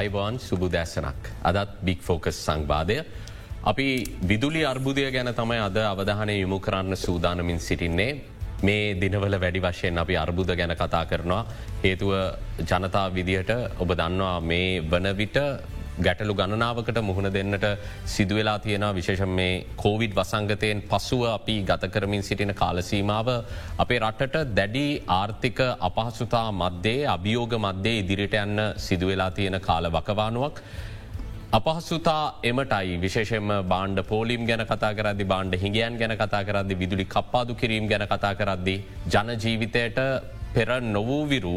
අයිවාන් සුබුදැස්සනක් අදත් බික් ෆෝකස් සංවාදය. අපි විදුලි අර්බුදය ගැන තමයි අද අවධානය යොමු කරන්න සූදානමින් සිටින්නේ. මේ දිනවල වැඩි වශයෙන් අපි අර්බුද ගැන කතා කරනවා. හේතුව ජනතා විදිහට ඔබ දන්නවා මේ වනවිට ගැටලු ගණනාවකට මුහුණ දෙන්නට සිදුවෙලා තියෙන විශේෂ මේ කෝවිඩ් වසංගතයෙන් පසුව අපි ගතකරමින් සිටින කාලසීමාව අපේ රටට දැඩි ආර්ථික අපහසුතා මධ්‍යේ අභියෝග මධ්‍යේ ඉදිරිට යන්න සිදුවෙලා තියෙන කාල වකවානුවක්. අපහසුතා එමටයි. විශේෂෙන්ම බාණ්ඩ පෝලිම් ගැන කතා කරදදි බාණ්ඩ හිගයන් ගැන කතා කරදදි විදුලි කප්පාදු කිරීම් ගැන කතා කරද්දි ජනජීවිතයට පෙර නොවූවිරු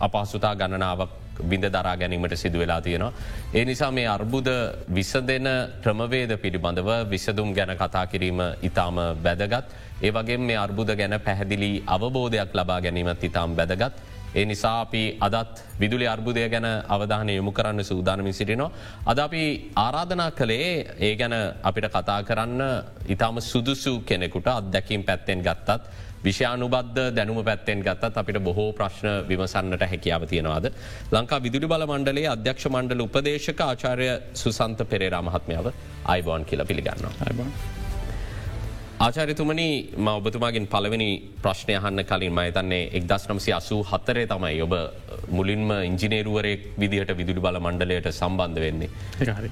අපහසුතා ගණනාවක් බිඳ දරා ගැනීමට සිදුවෙලා තියෙනවා. ඒ නිසා මේ අර්බුද විස දෙන ක්‍රමවේද පිළිබඳව විසදුම් ගැන කතා කිරීම ඉතාම බැදගත්. ඒ වගේ මේ අර්බුද ගැන පැහැදිලි අවබෝධයක් ලබා ගැනීමත් ඉතාම් බැදගත්. ඒ නිසා අපි අදත් විදුලි අර්බුදය ගැන අවධානය යොමු කරන්න සූදානමින් සිටිනවා. අද අපි ආරාධනා කළේ ඒ ගැන අපිට කතා කරන්න ඉතාම සුදුසු කෙනෙකුට අත්දැකින් පැත්තෙන් ගත්තත්. විෂයානුබද්ධ දැනුම පැත්තෙන් ගත්තත් අපිට බොහෝ ප්‍රශ්න විමසන්නට හැකියාව තියෙනවාද. ලංකා විදුලි බල මණ්ඩලේ අධ්‍යක්ෂ මණ්ඩල උපදේශක ආචාරය සුසන්ත පෙරේරා මහත්මාව අයිබෝන් කියල පිළිගන්නවා. ආචාරිතුමනි ම ඔබතුමාගින් පළවෙනි ප්‍රශ්නය හන්න කලින් මයතන්නේ එක්දස් නම්සි අසූ හත්තරේ තමයි ඔබ මුලින්ම ඉංජිනේරුවරෙක් විදිහට විදුලි බල මණ්ඩලයට සම්බන්ධ වෙන්නේ.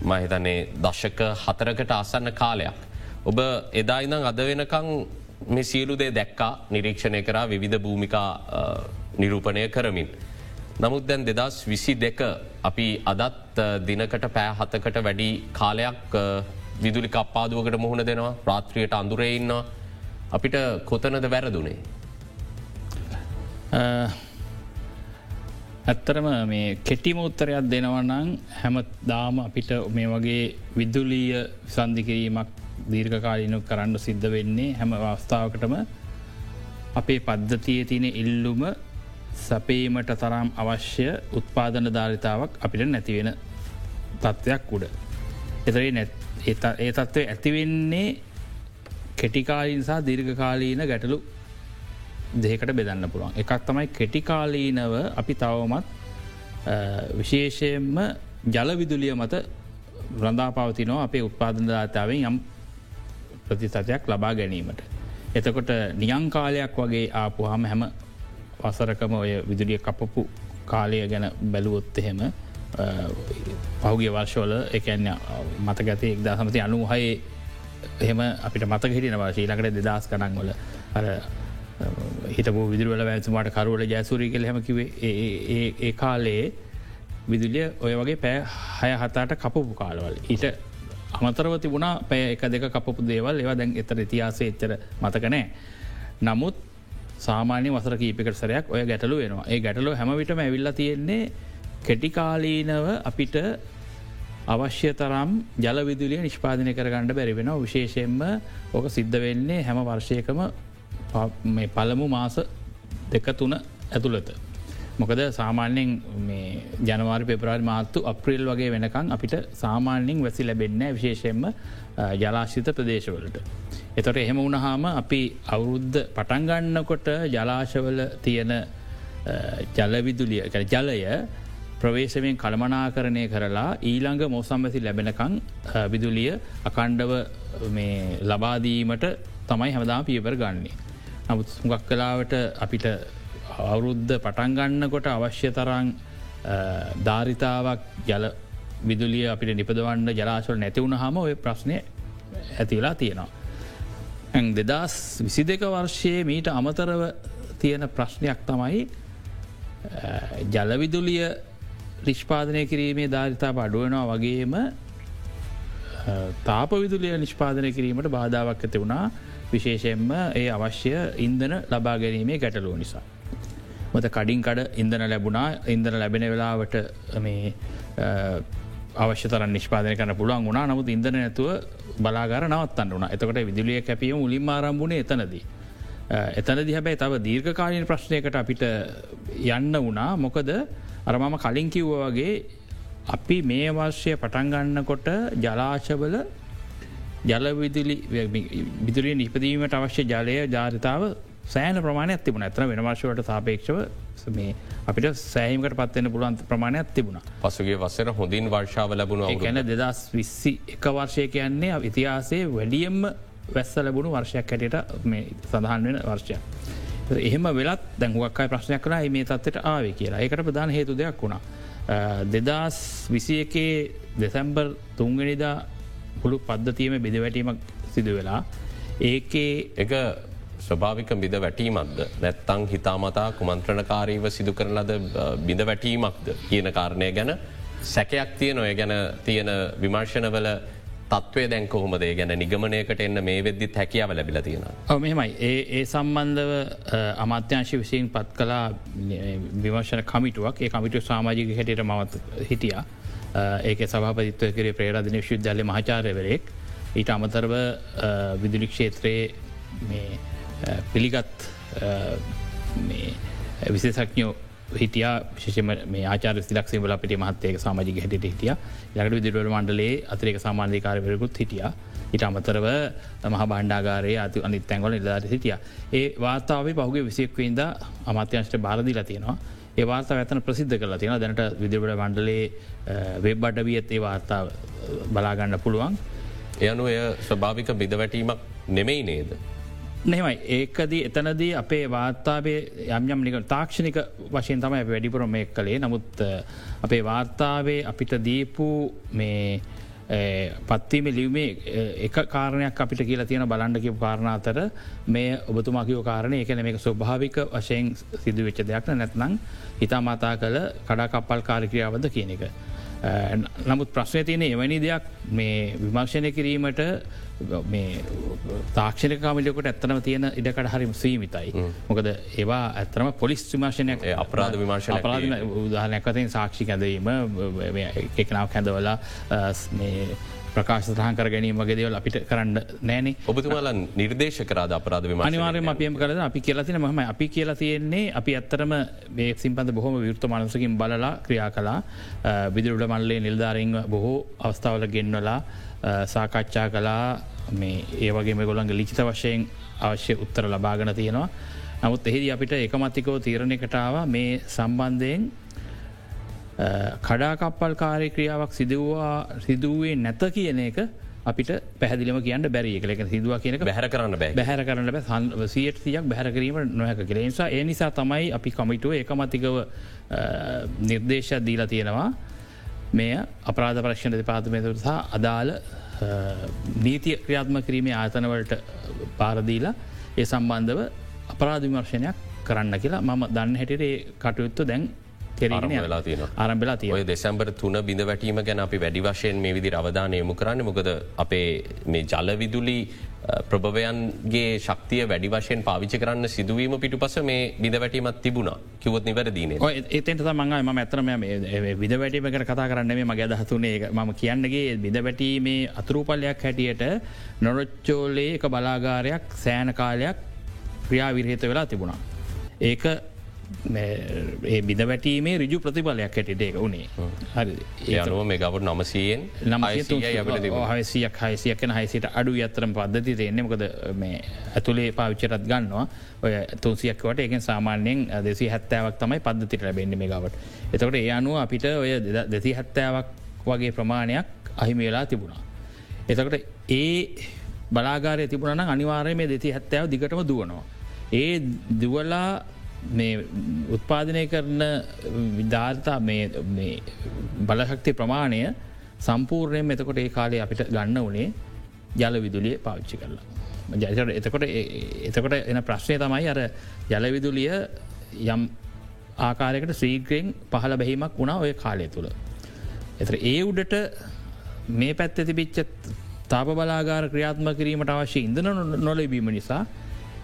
මහිතන්නේ දශක හතරකට අසන්න කාලයක්. ඔබ එදායිනම් අද වෙනකං මේ සියලුදේ දැක්කා නිරීක්ෂණය කරා විවිධ භූමිකා නිරූපණය කරමින්. නමුත් දැන් දෙදස් විසි දෙක අපි අදත් දිනකට පෑ හතකට වැඩි කාලයක් විදුලි කප්පාදුවකට මුහුණ දෙනවා ප්‍රාත්‍රියයට අඳුරෙඉන්නවා අපිට කොතනද වැරදුනේ. ඇත්තරම මේ කෙටිම උත්තරයක් දෙනවන්නන් හැම දාම අපිට මේ වගේ විදුලීය සන්ධිකිරීමක් දීර්ඝකාලීනු කරන්න සිද්ධ වෙන්නේ හැම අවස්ථාවකටම අපේ පද්ධතිය තියෙන ඉල්ලුම සපේමට තරම් අවශ්‍ය උත්පාදන ධාරිතාවක් අපිට නැතිවෙන තත්ත්වයක් උඩ. එතරේ ඒ තත්ත්වය ඇතිවෙන්නේ කෙටිකාලීන් සහ දීර්ඝකාලීන ගැටලු දෙකට බෙදන්න පුළුවන්. එකක් තමයි කෙටිකාලීනව අපි තවමත් විශේෂයෙන්ම ජලවිදුලිය මත රඳා පවතිනවා අපේ උත්පාදන ධාතාවෙන් යම් ප්‍රතිතතයක් ලබා ගැනීමට. එතකොට නියංකාලයක් වගේ ආපු හම හැම වසරකම ඔය විදුලිය කපපු කාලය ගැන බැලුවොත් එහෙම පහුගේ වර්ශෝල එකන්න මතගතය එක්දා සමති අනුහයේ එහෙම අපිට මත හිටින වාශී ලකට දෙදස් කනක් වල. අර හිතපු විදුරවල වැතුමාට කරුවල ජැසුරී කළ හැමකිවේ ඒ කාලයේ විදුලිය ඔය වගේ පෑ හය හතාට කපපු කාලවල. ඊට අමතරව තිබුණා පැය එක දෙක කපපු දේවල් ඒවා දැන් එතර ඉතිහාසේ එච්චර මතකනෑ. නමුත් සාමාන්‍ය වසර කීපකට සරයක් ඔය ගැටලු වෙනවා ඒ ගැටලු හැමවිටම ඇවිල්ල තියෙන්නේ කෙටිකාලීනව අපිට අවශ්‍ය තරම් ජලවිදුලිය නිෂ්පාදනය කරගණඩ බැරිවෙන විශේෂයෙන්ම ඕක සිද්ධ වෙන්නේ හැම වර්ෂයකම පළමු මාස දෙක තුන ඇතුළත. මොකද සාමාන්‍යෙන් ජනවාර පෙපරාල් මාත්තු අප්‍රිල් වගේ වෙනකං අපිට සාමාන්‍යින් වැසි ලැබෙන්න විශේෂයෙන්ම ජලාශිත ප්‍රදේශවලට. එතොට එහෙම වුණහාම අපි අවුරුද්ධ පටන්ගන්නකොට ජලාශවල තියෙන ජලවිදුලිය ජලය ප්‍රවේශමෙන් කළමනාකරණය කරලා ඊළඟ මෝසම්බැසි ලැබෙනකං විදුලිය අකණ්ඩව ලබාදීමට තමයි හැමදාම පියවර ගන්නේ. නමුත් හුඟක් කලාවට අපිට අවුරුද්ධ පටන්ගන්නකොට අවශ්‍ය තරං ධාරිතාවක් ජල විදුලිය අපිට නිපදවන්න ජලාශවල නැතිවුණ හම ඔය ප්‍රශ්නය ඇතිවෙලා තියෙනවා. ඇ දෙදස් විසි දෙක වර්ෂයේ මීට අමතරව තියෙන ප්‍රශ්නයක් තමයි ජලවිදුලිය නිෂ්පාදනය කිරීමේ ධාරිතා අඩුවනවා වගේම තාප විදුලිය නිෂ්පාදනය කිරීමට බාධාවක් ඇති වුණා විශේෂයෙන්ම ඒ අවශ්‍ය ඉන්දන ලබා ගැනීමේ ගැටලුව නිසා. මත කඩින් කඩ ඉන්දන ලැබුණා. ඉන්දන ලැබෙන වෙලාවට මේ අවශ්‍යතර නිෂ්පාදය කන පුළුවන් වුණා. නමුත් ඉදන නැතුව බලාගර නවත්තන්න වුණ. එතකට විදුලිය කැපියම මුලින් ආරම්භුණ එතනදී. එතන දිහැබැයි තව දීර්ඝකාලීන ප්‍රශ්නයකට අපිට යන්න වුණා. මොකද අරමම කලින් කිව්ව වගේ අපි මේ වර්ෂය පටන්ගන්නකොට ජලාශවල ජල විදුලිය නිපදීමට අවශ්‍ය ජලය ජාරිතාව සෑන ප්‍රමාණයක් තිබුණ ඇතන වෙන වර්ශවට සාපේක්ෂව මේ අපිට සෑහිමකට පත්වන්න පුළුවන්ත ප්‍රමාණයක් තිබුණ පසුගේ වසර හොඳින් වර්ෂාව ලැබුණ ගැන දෙදස් විස්සි එක වර්ෂය කියන්නේ ඉතිහාසේ වැඩියම්ම වැස්ස ලැබුණු වර්ෂයක් හැටියට මේ සඳහන් වෙන වර්ෂයක්. එහෙම වෙලත් දැංගුවක්කයි ප්‍රශ්නයක් කලා මේ තත්වට ආවේ කියලා ඒකට ප්‍රධාන හේතු දෙයක් වුණා. දෙදස් විසි එකේ දෙසැම්බර් තුන්ගනිදා පුළු පද්ධතියම බෙදවැටීමක් සිදු වෙලා ඒකේ එක ස්වභාවික බිඳ වැටීමක්ද? නැත්තං හිතාමතා කුමන්ත්‍රණකාරීව සිදු කරන ලද බිඳ වැටීමක්ද? කියන කාරණය ගැන සැකයක් තිය නොය ගැන තියෙන විමර්ශනවල තත්වය දැන් කොහොමදේ? ගැන නිගමනයකට එන්න මේ වෙද්දිත් හැකියාව ලැබිල තියෙන. මෙමයි ඒ ඒ සම්බන්ධව අමාත්‍යංශ විසින් පත් කලා විමර්ශන කමිටුවක්. ඒ කමිටු සාමාජික හැටියට මවත් හිටිය. ඒක සභාපතිත්ව කරේ ප්‍රේරාධන විශ්ුද්‍යාලය මහචාරයවරෙක් ඊට අමතරව විදුලි ක්ෂේත්‍රයේ පිළිගත් විශේසක්ඥෝ හිටිය. විශෂම මේ ආචාර සිලක්ෂේ වල පිට මහත්තයක සමාජික හැට හිටිය. යකට විදිරවල මණ්ඩලේ අතරක සාමාන්ධකාරවරකුත් හිටිය. ඉට අමතරව මහ බණ්ඩාගාරය අතු අනි තැන්ගොල නිලාට හිටිය. ඒ වාතාවේ පහුගේ විසික්වන්ද අමාත්‍යංශට බාරදිලා තියෙනවා. ඒ වාර්තා ඇතන ප්‍රසිද්ධ කල තියෙන දැනට විදිරට මණ්ඩලේ වෙබ් අඩවියත් ඒ වාර්තා බලාගන්න පුළුවන්. එයනු එය ස්වභාවික බිදවැටීමක් නෙමෙයි නේද. නෙමයි. ඒකදී එතනදී අපේ වාර්තාවේ යම්යම් නික තාක්ෂණික වශයෙන් තමයි වැඩිපුර මේ කළේ. නමුත් අපේ වාර්තාවේ අපිට දීපු මේ පත්වීම ලිවමේ එක කාරණයක් අපිට කියලා තියෙන බලන්ඩකිව කාරණ අතර. මේ ඔබතුමාකිව කාරණය එකන මේක ස්වභාවික වශයෙන් සිදු වෙච්ච දෙයක් නැත්නම් හිතා මතා කළ කඩා කප්පල් කාරක්‍රියාවද කියන එක. නමුත් ප්‍රශ්නය තියෙන එවැනි දෙයක් මේ විමර්ශනය කිරීමට තාක්ෂණ කාමිලකට ඇත්තනම තියෙන ඉඩකට හරිම සීමිතයි. මොකද ඒවා ඇත්තම පොලිස් විමර්ශනයක් අපරාධ විමර්ශන අපරාධ උදාහනයක්කතින් සාක්ෂි කැඳීම එකනාව කැඳවලා ප්‍රකාශ සහන් කර ගැනීම වගේ දේවල් අපිට කරන්න නෑනේ ඔබතුමාලන් නිර්දේශ කරාද අපරාධ අනිවාරම අපියම කරද අපි කියලතින මහම අපි කියලා තියෙන්නේ අපි ඇත්තරම මේ සිම්පන්ද බොහොම විෘත්ත මනසකින් බලලා ක්‍රියා කලා විදිරුඩ මල්ලේ නිල්ධාරිං බොහෝ අවස්ථාවල ගෙන්වලා සාකච්ඡා කලා මේ ඒ වගේ මෙගොළන්ගේ ලිචිත වශයෙන් අවශ්‍ය උත්තර ලබාගන තියෙනවා. නමුත් එහිදි අපිට එකමතිකෝ තීරණය කටාව මේ සම්බන්ධයෙන් කඩාකප්පල් කාරය ක්‍රියාවක් සිදුවා සිදුවේ නැත කියන එක අපිට පැහදිලිම කියන්න බැරි එකලක සිදුව කියනක බැහර කරන්න බෑ. බැහර කරන්න බෑ. සියට තියක් බැහරකිරීම නොහැක කර නිසා ඒ නිසා තමයි අපි කමිටුව එකමතිකව නිර්දේශ දීලා තියෙනවා මේ අපරාධ පරක්ෂණ දෙපාතමේතුර සහ අදාළ නීතිය ක්‍රියාත්ම කිරීමේ ආතනවලට පාරදීලා ඒ සම්බන්ධව අපරාධ විමර්ශනයක් කරන්න කියලා මම දන්න හැටිරේ කටයුත්තු දැන් ආරම්බලා තිය දෙසැම්බර තුන බිඳ වැටීම ගැන අපි වැඩි වශයෙන් මේ විදි අවධානයමු කරන්න. මොකද අපේ මේ ජලවිදුලි ප්‍රභවයන්ගේ ශක්තිය වැඩි වශයෙන් පාවිච කරන්න සිදුවීම පිටු පස මේ බිඳ වැටීමත් තිබුණා කිවත් නිවැරදින ඒතට මඟයි ම ඇතරම විද වැටීමකට කතා කරන්න මේ මගේ දහතුනේ මම කියන්නගේ බිඳ වැටීමේ අතුරූපල්ලයක් හැටියට නොරොච්චෝලේ එක බලාගාරයක් සෑන කාලයක් ක්‍රියා විරහිත වෙලා තිබුණා. ඒක ඒ බිඳ වැටීමේ රිජු ප්‍රතිඵලයක් හැටිට ඒක වුණේ හරි ඒනුව මේ ගවට නමසයෙන් හසියක් හයිසියකන හයිසිට අඩු අතරම පද්ධති තියෙන්නේ. මොකද මේ ඇතුළේ පාවිච්චරත් ගන්නවා. ඔය තුන්සියක්වට ඒකෙන් සාමාන්‍යයෙන් දෙසි හැත්තාවක් තමයි පද්ධතිට ලැබෙන්න්න මේ ගවට. එතකට ඒ අනුව අපිට ඔය දෙසි හැත්තාවක් වගේ ප්‍රමාණයක් අහිම වෙලා තිබුණා. එතකට ඒ බලාගාරය තිබුණන අනිවාරය මේ දෙති හැත්තාව දිගටම දුවනවා. ඒ දුවලා මේ උත්පාදනය කරන විධාර්තා බලශක්ති ප්‍රමාණය සම්පූර්ණයෙන් මෙතකොට ඒ කාලේ අපිට ගන්න වනේ ජල විදුලිය පාවිච්චි කරලා. ජයට එතකොට එතකොට එන ප්‍රශ්නය තමයි අර ජලවිදුලිය යම් ආකාරයකට ශ්‍රීග්‍රයෙන් පහළ බැහිමක් වුණා ඔය කාලය තුළ. එතර ඒ උඩට මේ පැත්ත තිබිච්ච තාප බලාගාර ක්‍රියාත්ම කිරීමට අවශ්‍ය ඉඳන නොලබීම නිසා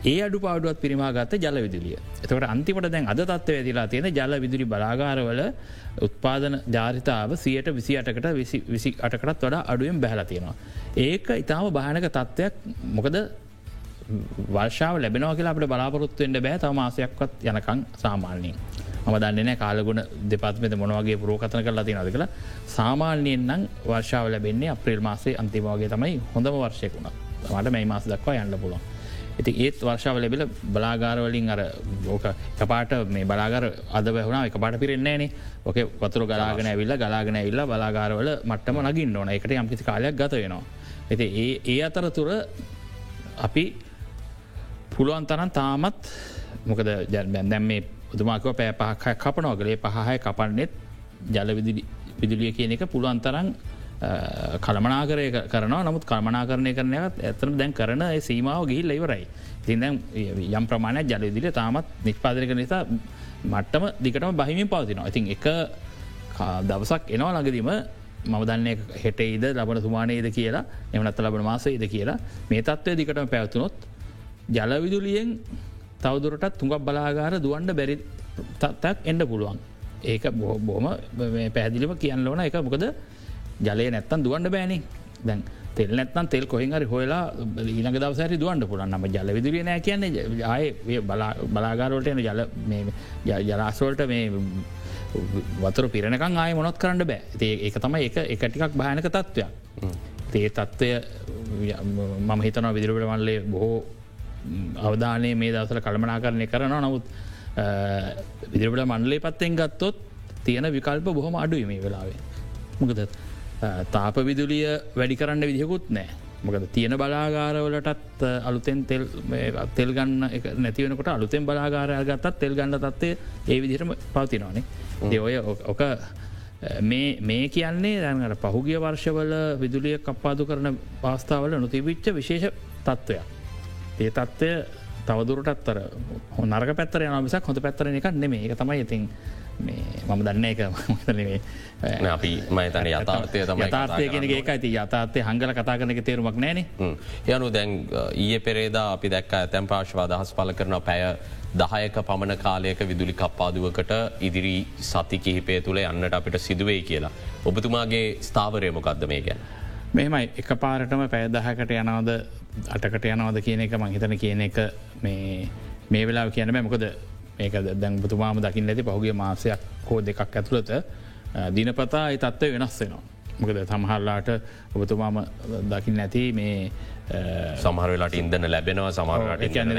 ඒ අඩු පාඩුවත් පිරිමාගත්ත ජල විදුලිය. එතකට අන්තිමට දැන් අද තත්ව ඇතිලා තියෙන ජල විදුලි බලාගාරවල උත්පාදන ජාරිතාව සියට විසි අටකට විසි අටකටත් වඩා අඩුවෙන් බැහල තියෙනවා. ඒක ඉතාම භානක තත්ත්වයක් මොකද වර්ෂාව ලැබෙනව කියලා අපට බලාපොරොත්තුවෙන්ට බෑ තම මාසයක්වත් යනකං සාමාන්‍යයෙන්. ම දන්නන කාලගුණ දෙපත්මත මොනවගේ පුරෝකතන කරලා තිනද කළ සාමාන්‍යයෙන් නම් වර්ෂාව ලැබෙන්නේ අප්‍රේල් මාසේ අන්තිමවාගේ තමයි හොඳම වර්ෂයකුණ මට මේ මාස දක්වා යන්න පුළුවන්. ඉති ඒත් වර්ෂාව ලැබිල බලාගාරවලින් අර ඕක කපාට මේ බලාගර අද වැහුණ එක පාට පිරෙන්නේනේ ඕක වතුර ගලාගෙන ඇවිල්ල ගලාගෙන ඇල්ල බලාගාරවල මට්ටම නගින් ඕන. එකට යම්කිසි කාලයක් ගත වෙනවා. ඇති ඒ ඒ අතර තුර අපි පුළුවන් තරන් තාමත් මොකද දැම් මේ පුදුමාකව පෑ පහක් කපනෝගලේ පහහය කපන්නෙත් ජල විදුලිය කියන එක පුළුවන් තරන් කළමනාකරය කරනවා නමුත් කල්මනාකරණය කරනයත් ඇතන දැන් කරන සීමාව ගිහිල් ඉවරයි. තින් දැන් යම් ප්‍රමාණයක් ජලවිදිල තාමත් නිෂ්පාදනක නිසා මට්ටම දිකටම බහිමින් පවතිනවා. ඉතින් එක දවසක් එනවා ළඟදීම මම දන්න හෙටයිද ලබන තුමානයේද කියලා එමනත් ලබන මාසේද කියලා මේ තත්වය දිකටම පැවතුනොත් ජලවිදුලියෙන් තවදුරටත් තුඟක් බලාගාර දුවන්ඩ බැරි තත්යක් එන්ඩ පුළුවන්. ඒක බොහොම පැදිලිම කියන්න ඕන එක මොකද ජලය නැත්තන් දුවන්ඩ බෑනි. දැන් තෙල් නැත්තන් තෙල් කොහිහරි හොලා ඊනක දවසරි දුවන්ඩ පුලන් නම ජල විදුරිය නෑ කියන්නේ. ආය බලාගාරෝට එන ජල ජලාස්වලට මේ වතුර පිරණකං ආය මොනොත් කරන්න බෑ. ඒක තම එක එකටිකක් භානක තත්ත්වයක් තේ තත්ත්වය මම හිතනවා විදිරපට මල්ලේ බොහෝ අවධානය මේ දවසල කළමනා කරණය කරනවා. නමුත් විදිරපට මණ්ඩලේ පත්තෙන් ගත්තොත් තියෙන විකල්ප බොහොම අඩුයි මේ වෙලාවේ. මොකද තාප විදුලිය වැඩි කරන්න විදිහකුත් නෑ. මොකද තියෙන බලාගාරවලටත් අලුතෙන් තෙල් ගන්න නැතිවනකට අලුතෙන් බලාගාරය ගත්තත් තෙල් ගන්න තත්වේ ඒ විදිහටම පවතිනවානේ දෙඔය ඔක මේ කියන්නේ දැනට පහුගිය වර්ෂවල විදුලිය කප්පාදු කරන පාස්ථාවල නොතිවිච්ච විශේෂ තත්ත්වයක්. ඒ තත්ත්වය තවදුරටත්තර නරක පැත්තර යනමිසක් හොඳ පැත්තර එකක් නෙමේ එක තමයි ඉතින් මම දන්න එක මතනේ අපි මතන යථාර්ථය තම යථාර්ථය කෙනෙ ඒක ඇති යථාර්ථය හංගල කතා කරනක තේරුමක් නෑන. යනු දැන් ඊය පෙරේදා අපි දැක්ක ඇතැම් පාශවා දහස් පල කරන පැය දහයක පමණ කාලයක විදුලි කප්පාදුවකට ඉදිරි සති කිහිපය තුළ යන්නට අපිට සිදුවේ කියලා. ඔබතුමාගේ ස්ථාවරය මොකක්ද මේ ගැන. මෙමයි එක පාරටම පැයදහකට යනවද අටකට යනවද කියන එක මහිතන කියන එක මේ වෙලා කියන මොකද මේක දැන් බුතුමාම දකිින් ඇති පහුගේ මාසයක් හෝ දෙකක් ඇතුළත දිනපතා ඒ තත්ත්ව වෙනස් වෙනවා. මොකද සමහල්ලාට ඔබතුමාම දකිින් නැති මේ සමහරලාට ඉදන්න ලැබෙනවා සමහරට කියන්න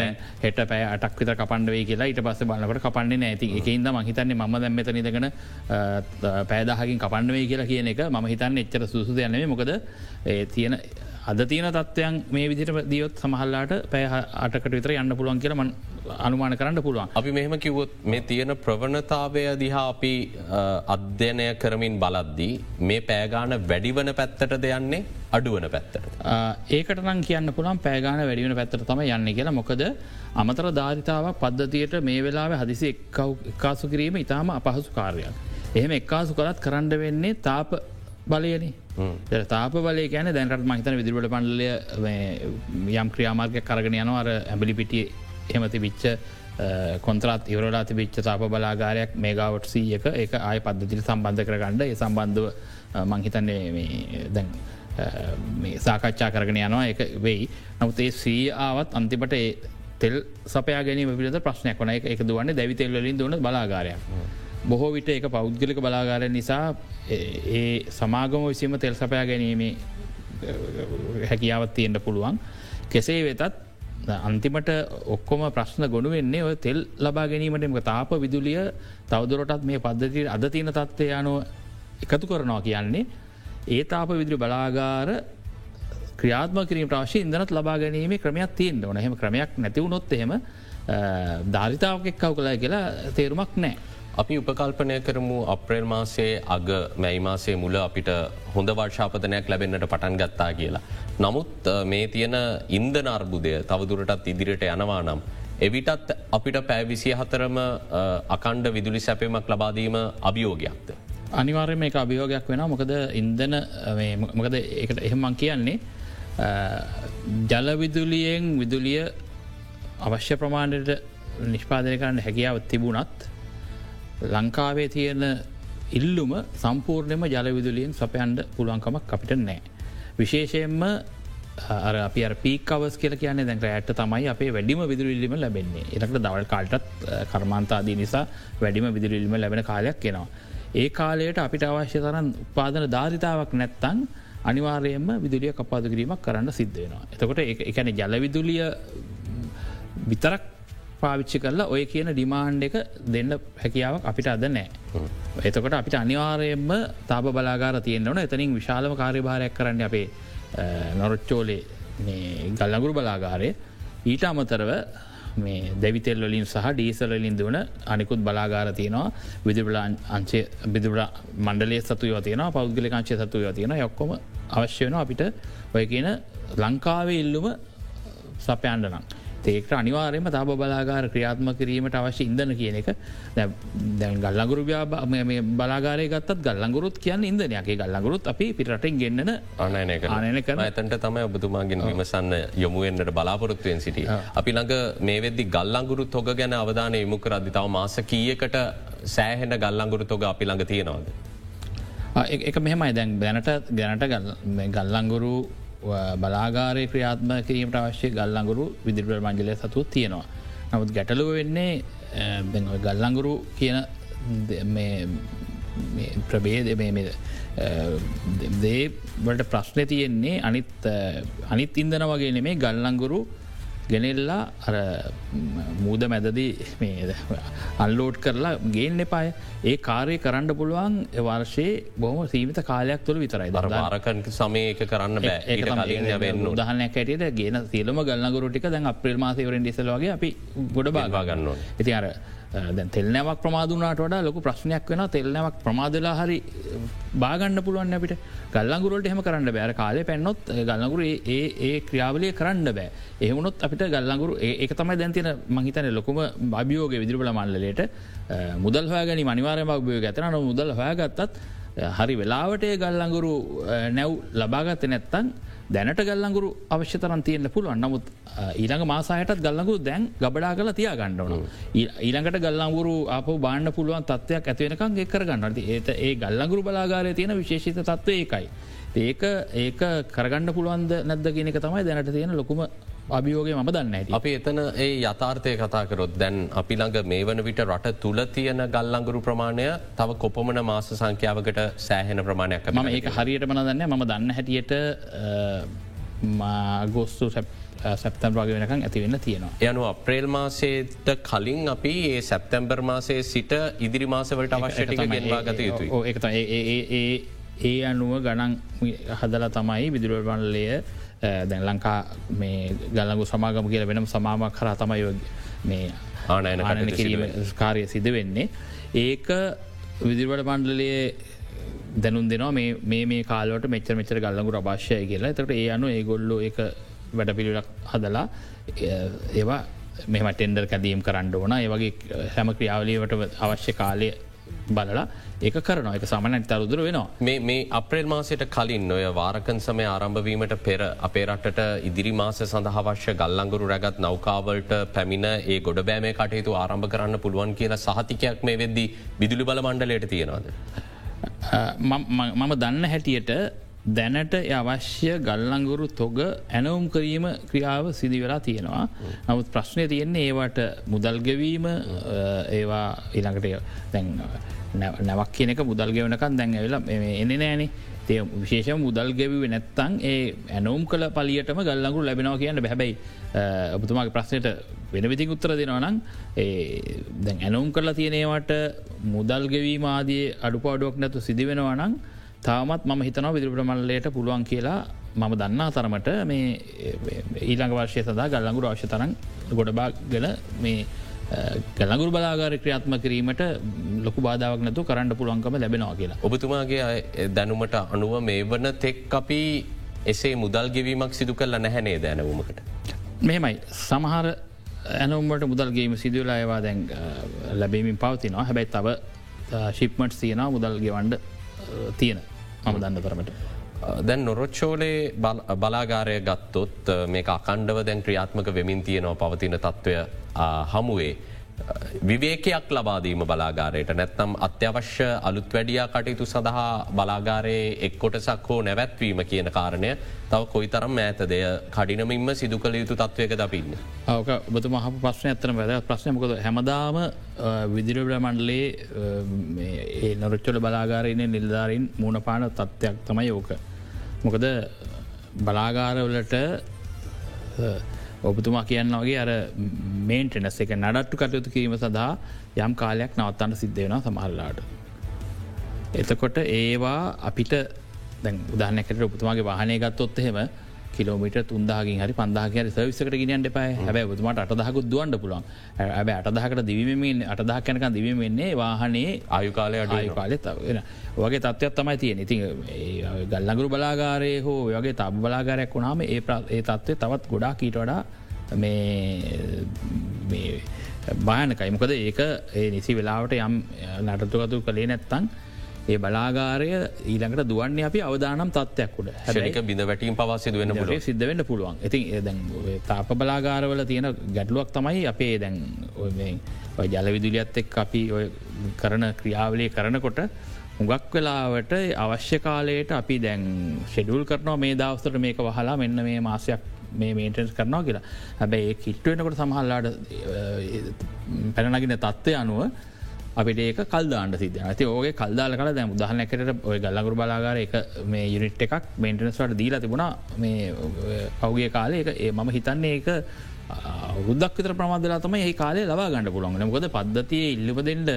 හෙට පැය අටක් විත කපන්ඩවේ කියලා ඊට පස්ස බලකට කපන්නේ නැති එකන්ද මහිතන්නේ ම දැම්මත නිදගෙන පෑදහකින් කපන්ඩවේ කියලා කියන එක ම හිතන්න එච්චර සුසු යන්නේ මොකද තියෙන අද තියන තත්වයන් මේ විදිට දියොත් සමහල්ලාට පැය අටකට විතර යන්න පුළුවන් කියලම අනුමාන කරන්න පුළුවන්. අපි මෙහෙම කිවොත් මේ තියෙන ප්‍රවණතාවය දිහා අපි අධ්‍යනය කරමින් බලද්දී මේ පෑගාන වැඩිවන පැත්තට දෙයන්නේ අඩුවන පැත්තට. ඒකට නම් කියන්න පුළන් පෑගාන වැඩිවන පැත්තට තම යන්න කියලා මොකද අමතර ධාරිතාවක් පද්ධතියට මේ වෙලාව හදිසි එක්කාසු කිරීම ඉතාම අපහසු කාර්යයක්. එහෙම එක්කාසු කරත් කරන්න වෙන්නේ තාප බලයනේ තාප බල කියන දැනට මහිතන විදිරට පන්ඩලය යම් ක්‍රියාමාර්ග කරගෙන යනවර ඇබලි පිටිය එමති විච්ච කොන්ත්‍රත් ඉවරලා තිබිච්ච තාප බලාගාරයක් මේගාවට් සීයක. ඒ ආය පද්ධතිට සම්බන්ධ කරගන්නඩ ඒ සම්බන්ධව මංහිතන්නේ දැන් සාකච්ඡා කරගෙන යනවා. එක වෙයි. නමුතේ සී ආවත් අන්තිපට තෙල් සපයා ගැනීම පිළිද ප්‍රශ්නයක් වන එක දුවන්න දැවිතෙල්ලින් දුවන බලාගාරයක්. බොහෝ විට එක පෞද්ගලික බලාගාරය නිසා ඒ සමාගම විසීම තෙල් සපයා ගැනීමේ හැකියාවත් තියෙන්ට පුළුවන්. කෙසේ වෙතත් අන්තිමට ඔක්කොම ප්‍රශ්න ගොඩු වෙන්නේ ඔය තෙල් ලබා ගැනීමටම තාප විදුලිය තවදුරටත් මේ පද්ධතියට අද තියන තත්වය යනුව එකතු කරනවා කියන්නේ ඒ තාප විදුරි බලාගාර ක්‍රියාත්ම කිරීම ප්‍රශ්ය ඉදනත් ලබා ගැනීම ක්‍රමයක් තියෙන් ඕන හෙම ක්‍රමයක් නැතිවුණොත් එහෙම ධාරිතාවක් එක්කව කලා කියලා තේරුමක් නෑ. අපි උපකල්පනය කරමු අප්‍රේල් මාසේ අග මැයි මාසේ මුල අපිට හොඳ වර්ෂාපතනයක් ලැබෙන්න්නට පටන් ගත්තා කියලා. නමුත් මේ තියෙන ඉන්දන අර්බුදය තවදුරටත් ඉදිරියට යනවා නම්. එවිටත් අපිට පැවිසිය හතරම අකණ්ඩ විදුලි සැපීමක් ලබාදීම අභියෝගයක්ද. අනිවාර්ය මේ අභියෝගයක් වෙන මොකද ඉන්දන මොකද එකට එහෙමන් කියන්නේ ජලවිදුලියෙන් විදුලිය අවශ්‍ය ප්‍රමාණයට නිෂ්පාදනය කරන්න හැකියාව තිබුණත් ලංකාවේ තියෙන ඉල්ලුම සම්පූර්ණයම ජලවිදුලියෙන් සපයන්ඩ පුළුවන්කමක් අපිට නෑ. විශේෂයෙන්ම අපි පීකවස් කියල කියන දැක ඇට තමයි අපේ වැඩිම විදුරල්ලිම ලැබෙන්නේ එකට දවල් කාල්ටත් කර්මාන්තාදී නිසා වැඩිම විදුරල්ලිම ලැබෙන කාලයක් කෙනවා. ඒ කාලයට අපිට අවශ්‍ය තරන් උපාදන ධාරිතාවක් නැත්තං අනිවාර්යයෙන්ම විදුලිය කපාද කිරීමක් කරන්න සිද්ධ වෙනවා. එතකොට එකන ජලවිදුලිය විතරක් පාවිච්චි කරලා ඔය කියන ඩිමාන්්ඩ එක දෙන්න හැකියාවක් අපිට අද නෑ. එතකොට අපිට අනිවාරයෙන්ම තාප බලාගාර තියෙන්න්නවන එතනින් විශාලම කාර්යභාරයක් කරන්න අපේ නොරොච්චෝලේ ගල්ලගුරු බලාගාරය. ඊට අමතරව මේ දැවිතෙල් වලින් සහ ඩීසලලින් දුවන අනිකුත් බලාගාර තියෙනවා. විදිබල අංචේ බිදුර මණ්ඩලේ සතු යතියන පෞද්ගලිකාංචය සතු යතියෙන යොක්කොම අවශ්‍ය වෙන අපිට ඔය කියන ලංකාවේ ඉල්ලුම සපයන්ඩ නම්. ඒකට අනිවාරයම තාබ බලාගාර ක්‍රියාත්ම කිරීමට අවශ්‍ය ඉදන කියන එක. දැන් ගල්ලගුරු බලාගාරය ගත්තත් ගල්ලගුරුත් කියන්න ඉදනයගේ ගල්ලගුරුත් අපි පිරටෙන් ගෙන්න්න අනයන ආනයන කන ඇතන්ට තමයි ඔබතුමාගෙන් විමසන්න යොමුුවෙන්න්නට බලාපොරොත්තුවෙන් සිට. අපි ළඟ මේ වෙද්දි ගල්ලංගුරුත් හොග ගැන අවධානය යොමු කරදි තව මාස කියකට සෑහෙන ගල්ලංගුරු තොග අපි ළඟ තියෙනවාද. එක මෙහෙමයි. දැන් දැනට ගැනට ගල්ලංගුරු බලාගාරය ක්‍රියාත්ම කිරීමට අවශ්‍ය ගල්ලංගුරු විදිරවල් මංජලය සතු තියෙනවා. නමුත් ගැටලුව වෙන්නේ ගල්ලංගුරු කියන ප්‍රබේද දේවලට ප්‍රශ්න තියෙන්නේ අනිත් අනිත් ඉන්දන වගේ නෙමේ ගල්ලංගුරු ගෙනෙල්ලා අර මූද මැදදී අල්ලෝඩ් කරලා ගේන්න එපාය. ඒ කාරය කරන්න පුළුවන් වර්ෂයේ බොහම සීමිත කාලයක් තුළ විතරයි. දරවාරකන් සමයක කරන්න බෑ. දහනයක් ඇටට ගෙන සිලම ගල්න්නගරුටික දැන් අප්‍රල් මාසවරෙන් ඩිසලවාගේ අපි ගොඩ බාගා ගන්න ඉති අර දැන් තෙල්නෑවක් ප්‍රමාදුනාට වඩා ලොකු ප්‍රශ්නයක් වෙන තෙල්නෑවක් ප්‍රමාදලා හරි බාගන්න පුළුවන් අපිට. ගල්ලංගුරට එහෙම කරන්න බෑර කාලය පැන්නොත් ගල්ලඟුර ඒ ඒ ක්‍රියාවලය කරන්න බෑ. එහමුණොත් අපිට ගල්ලඟුරු ඒක තමයි දැන්තින මහිතන ලොකුම භාභියෝග විදිරබල මල්ලලට මුදල් හොයාගනි මනිවාරය භාභියෝ ඇතන මුදල් හොයාගත්තත් හරි වෙලාවට ගල්ලඟුරු නැව් ලබාගත්ත නැත්තන් දැනට ගල්ලඟුරු අවශ්‍ය තරන් තියෙන්න්න පුළුවන් නමුත් ඊළඟ මාසාහයටත් ගල්ලඟුරු දැන් ගබඩා කල තියා ගණ්ඩවන. ඊළඟට ගල්ලංගුරු අප බාන්න පුළුවන් තත්වයක් ඇතිවෙනකම් එක්කර ගන්නට ඒත ඒ ගල්ලඟුරු බලාගාරය තියෙන විශේෂිත තත්ව ඒකයි. ඒක ඒක කරගන්න පුළුවන්ද නැද්ද කියනක තමයි දැනට තියෙන ලොකුම අභියෝගය ම දන්න ඇති. අපි එතන ඒ යථාර්ථය කතාකරොත් දැන් අපි ළඟ මේ වන විට රට තුළ තියෙන ගල්ලංගුරු ප්‍රමාණය තව කොපමන මාස සංඛ්‍යාවකට සෑහෙන ප්‍රමාණයක් ම ඒක හරියට මන දන්න ම දන්න හැටියට මාගොස්තු සැප්තම් වගේ වෙනකම් ඇතිවෙන්න තියෙනවා. යනු අප්‍රේල් මාසේට කලින් අපි ඒ සැප්තැම්බර් මාසයේ සිට ඉදිරි මාසවලට අවශ්‍යටික ගෙන්වා ගත යුතුයි. ඒ ඒ අනුව ගණන් හදලා තමයි විදුරවන්ලය දැන් ලංකා මේ ගල්ලගු සමාගම කියල වෙනම් සමාමක් කර තමයි මේ ආනයන කිරීම කාරය සිද වෙන්නේ. ඒක විදිරවට මණ්ඩලයේ දැනුන් දෙනවා මේ මේ කාලට මෙච මෙචර ගල්ලඟු රභාෂය කියලා. තට ඒ අනු ඒගොල්ලො එක වැඩ පිළිලක් හදලා ඒවා මෙම ටෙන්ඩර් කැදීම් කරන්න ඕන. ඒවගේ හැම ක්‍රියාවලියට අවශ්‍ය කාලය බලලා ඒක කරන එක සමනැත් තරුදුර වෙනවා මේ අප්‍රේල් මාසයට කලින් ඔය වාරකන් සමය ආරම්භවීමට පෙර අපේ රටට ඉදිරි මාස සඳහවශ්‍ය ගල්ලංගුරු රැගත් නෞකාවලට පැමිණ ඒ ගොඩ බෑමේ කටයුතු ආරම්භ කරන්න පුළුවන් කියන සහතිකයක් මේ වෙද්දී විදුලි බල මණ්ඩලයට තියෙනවාද. මම දන්න හැටියට දැනට අවශ්‍ය ගල්ලංගුරු තොග ඇනවුම් කිරීම ක්‍රියාව සිදිවෙලා තියෙනවා. නමුත් ප්‍රශ්නය තියෙන්නේ ඒවට මුදල්ගවීම ඒවා ඉළඟට දැන් නැවක් කියනක මුදල් ගෙවනකන් දැන් ඇවෙලා එන්න නෑනේ තේ විශේෂ මුදල් ගෙවව නැත්තං ඒ ඇනෝම් කළ පලියටම ගල්ලඟු ලැබෙනවා කියන්න බැහැබයි ඔබතුමාගේ ප්‍රශ්නයට වෙන විති උත්තර දෙෙනවනම් දැන් ඇනෝම් කරලා තියෙනවට මුදල් ගෙවීමාදී අඩුපාඩුවක් නැතු සිදිවෙනවනං තාමත් ම හිතනව විදිරප්‍රමල්ලයට පුළුවන් කියලා මම දන්නා තරමට මේ ඊළඟ වර්ශය සදා ගල්ලඟුර අවශ්‍ය තරන් ගොඩබා ගල මේ ගලගුරු බලාගාර ක්‍රියාත්ම කිරීමට ලොකු බාධාවක් නතු කරන්න පුළුවන්කම ලැබෙනවා කියලා. ඔබතුමාගේ දැනුමට අනුව මේ වන තෙක් අපි එසේ මුදල් ගෙවීමක් සිදු කල්ල නැහැනේ දැනවුමකට. මෙහෙමයි සමහර ඇනුම්ට මුදල්ගේම සිදුවලා ඒවා දැන් ලැබීමින් පවතිනවා හැබැයි තව ශිප්මට් තියෙන මුදල් ගෙවන්ඩ තියෙන මම දන්න තරමට. දැන් නොරොච්චෝලේ බලාගාරය ගත්තොත් මේ අකණ්ඩව දැන් ක්‍රියාත්මක වෙමින් තියනවා පවතින තත්ත්වය හමුවේ. විවේකයක් ලබාදීම බලාගාරයට නැත්නම් අත්‍යවශ්‍ය අලුත් වැඩියා කටයුතු සඳහා බලාගාරයේ එක්කොටසක් හෝ නැවැත්වීම කියන කාරණය තව කොයි තරම් ඇත දෙය කඩිනමින්ම සිදු කළ යුතු තත්වයක දපින්න. ඕක ඔබතු මහ ප්‍රශ්න ඇතන වැද ප්‍රශ්නයමකොද හැමදාම විදිරබල මණ්ඩලේ ඒ නොරච්චොල බලාගාරයන නිල්ධාරින් මූුණපාන තත්ත්වයක් තමයි ඕක. මොකද බලාගාරවලට ඔබතුමා කියන්න වගේ අර මේන්ටෙනස් එක නඩට්ටු කටයුතු කිරීම සඳහා යම් කාලයක් නවත්තන්න සිද්ධ වෙන සමහරලාට. එතකොට ඒවා අපිට උදාහනකට උපතුමාගේ වාහනය ගත්තොත් එහෙම කිලෝමිට තුන්දාගින් හරි පන්දාහකර සවිසකට ගෙනට එපයි හැබැ තුමට අටදහකු දුවන්ට පුළන් ඇබ අටදහකට දිවීමෙන් අටදහ කැනක දිවීමෙන්නේ වාහනේ ආයුකාලය අඩු කාලෙ වෙන වගේ තත්ත්වත් තමයි තියෙන ඉතින් ගල්ලගුරු බලාගාරය හෝ වගේ තබ බලාගාරයක් වුණාම ඒ ඒ තත්ත්වය තවත් ගොඩා කීට වඩා මේ භායනකයි. මොකද ඒක ඒ නිසි වෙලාවට යම් නටතුකතු කළේ නැත්තන් ඒ බලාගාරය ඊළඟට දුවන්නේ අපි අවදානම් තත්වයක්කුට හැක බිඳ වැටීම් පවාසිද වෙන පුල සිද්ධවෙන්න පුළුවන්. ඉතින් දැන් තාප බලාගාරවල තියෙන ගැටලුවක් තමයි අපේ දැන් ජල විදුලියත් එක් අපි කරන ක්‍රියාවලේ කරනකොට හුඟක් වෙලාවට අවශ්‍ය කාලයට අපි දැන් ෂෙඩුල් කරනවා මේ දවස්තට මේක වහලා මෙන්න මේ මාසයක් මේ මේටන්ස් කරනවා කියලා. හැබැයි කිට්ටුවෙනකොට සමහල්ලාට පැනනගෙන තත්ත්වය අනුව අපිට ඒක කල්දාන්න සිද ඇති ඕගේ කල්දාල කල දැ දහනැකට ඔය ගල්ලගුර බලාගාර එක මේ යුනිට් එකක් මේන්ටනස්වට දීලා තිබුණා. මේ පෞගේ කාලේ ඒ මම හිතන්නේ ඒක රුද්දක් විතර ප්‍රමාදලා තම ඒ කාලේ ලබා ගණඩ පුළොන්ගෙන මොකද පද්ධතිය ඉල්ලිපදෙන්ට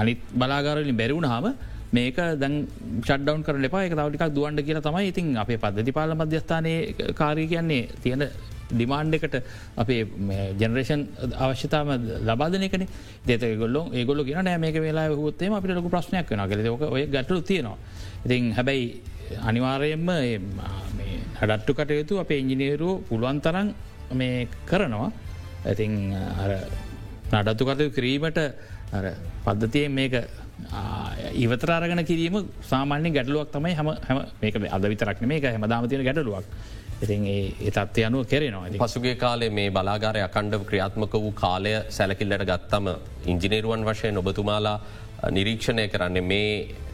අනිත් බලාගාරලින් බැරිවුණ හම මේක දැන් ෂඩ්ඩවන් කර ලපා එක තවටිකක් දුවන්ඩ කියලා තමයි ඉතින් අපේ පද්ධති පාල මධ්‍යස්ථානය කාරී කියන්නේ තියෙන ඩිමාන්්ඩ එකට අපේ ජනරේෂන් අවශ්‍යතාව ලබාදනකන දෙත ගොල්ල ඒගොල ගෙන නෑ මේක වෙලා හොත්තේ අපිට ලොක ප්‍රශ්නයක් වන කලෙ ඔය ගැටලු තියෙනවා. ඉතින් හැබැයි අනිවාරයෙන්ම හඩට්ටු කටයුතු අපේ ඉංජිනේරු පුළුවන් තරන් මේ කරනවා. ඇතින් නඩත්තු කටයු කිරීමට පද්ධතියෙන් මේක ඉවතරාරගන කිරීම සාමාන්‍ය ගැටලුවක් තමයි හම හම මේක අද විතරක්න මේක හැම දාමතියන ගැටලුවක්. ඉතින් ඒ තත්වය අනුව කෙරෙනවා පසුගේ කාලේ මේ බලාගාරය අකණ්ඩ ක්‍රියාත්මක වූ කාලය සැලකිල්ලට ගත්තම ඉංජිනේරුවන් වශයෙන් ඔබතුමාලා නිරීක්ෂණය කරන්නේ මේ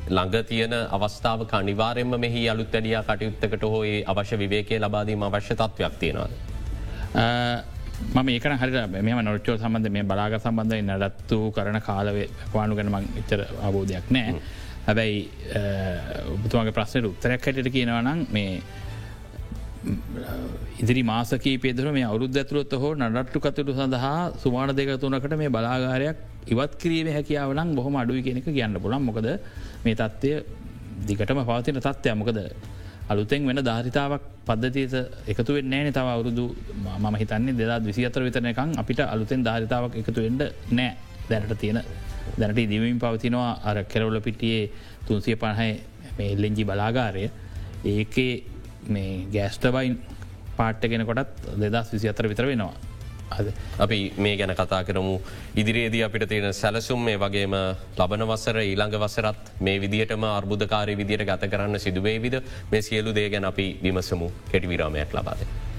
ළඟ තියන අවස්ථාව කනිවාරෙන්ම මෙහි අලුත් වැඩිය කටයුත්තකට හෝ අවශ්‍ය විවේකය ලබාදීම අවශ්‍ය තත්වයක් තියෙනවාද. මම ඒක හරි මෙම නොච්චෝ සම්බන්ධ මේ බලාග සම්බන්ධයි නඩත්තු කරන කාලවේ වානු ගැන මං එච්චර අවබෝධයක් නෑ. හැබැයි ඔබතුමගේ ප්‍රශ්නයට උත්තරයක් හැටට කියනවනම් මේ ඉදිරි මාසකී පෙදර මේ අවුරුද්ධ ඇතුළොත් හෝ නඩට්ටු කතුරු සඳහා සුමාන දෙක තුනකට මේ බලාගාරයක් ඉවත් කිරීම හැකියාවනම් බොහොම අඩුයි කෙනෙක කියන්න පුළන් මොකද මේ තත්ත්වය දිගටම පවතින තත්ත්වය මොකද අලුතෙන් වෙන ධාරිතාවක් පද්ධතිත එකතු වෙන්නේ තව අවුරුදු මම හිතන්නේ දෙදා විසි අතර විතරනකං අපිට අලුතෙන් ධාරිතාවක් එකතු එන්ඩ නෑ. දැනට තියෙන දැනට දිවීම් පවතිනවා අර කෙරවල පිටියේ තුන්සිය පණහයි මේ එල්ලෙන්ජි බලාගාරය. ඒකේ මේ ගෑස්ටබයින් පාට්ටගෙන කොටත් දෙදස් විසි අතර විතර වෙනවා. අපි මේ ගැන කතා කරමු ඉදිරියේදී අපිට තියෙන සැලසුම් මේ වගේම ලබන වසර ඊළඟ වසරත් මේ විදිහටම අර්බුධකාරය විදියට ගත කරන්න සිදුවේවිද මේ සියලු දේ ගැන අපි විමසමු කෙටි විරාමයක් ලබාද.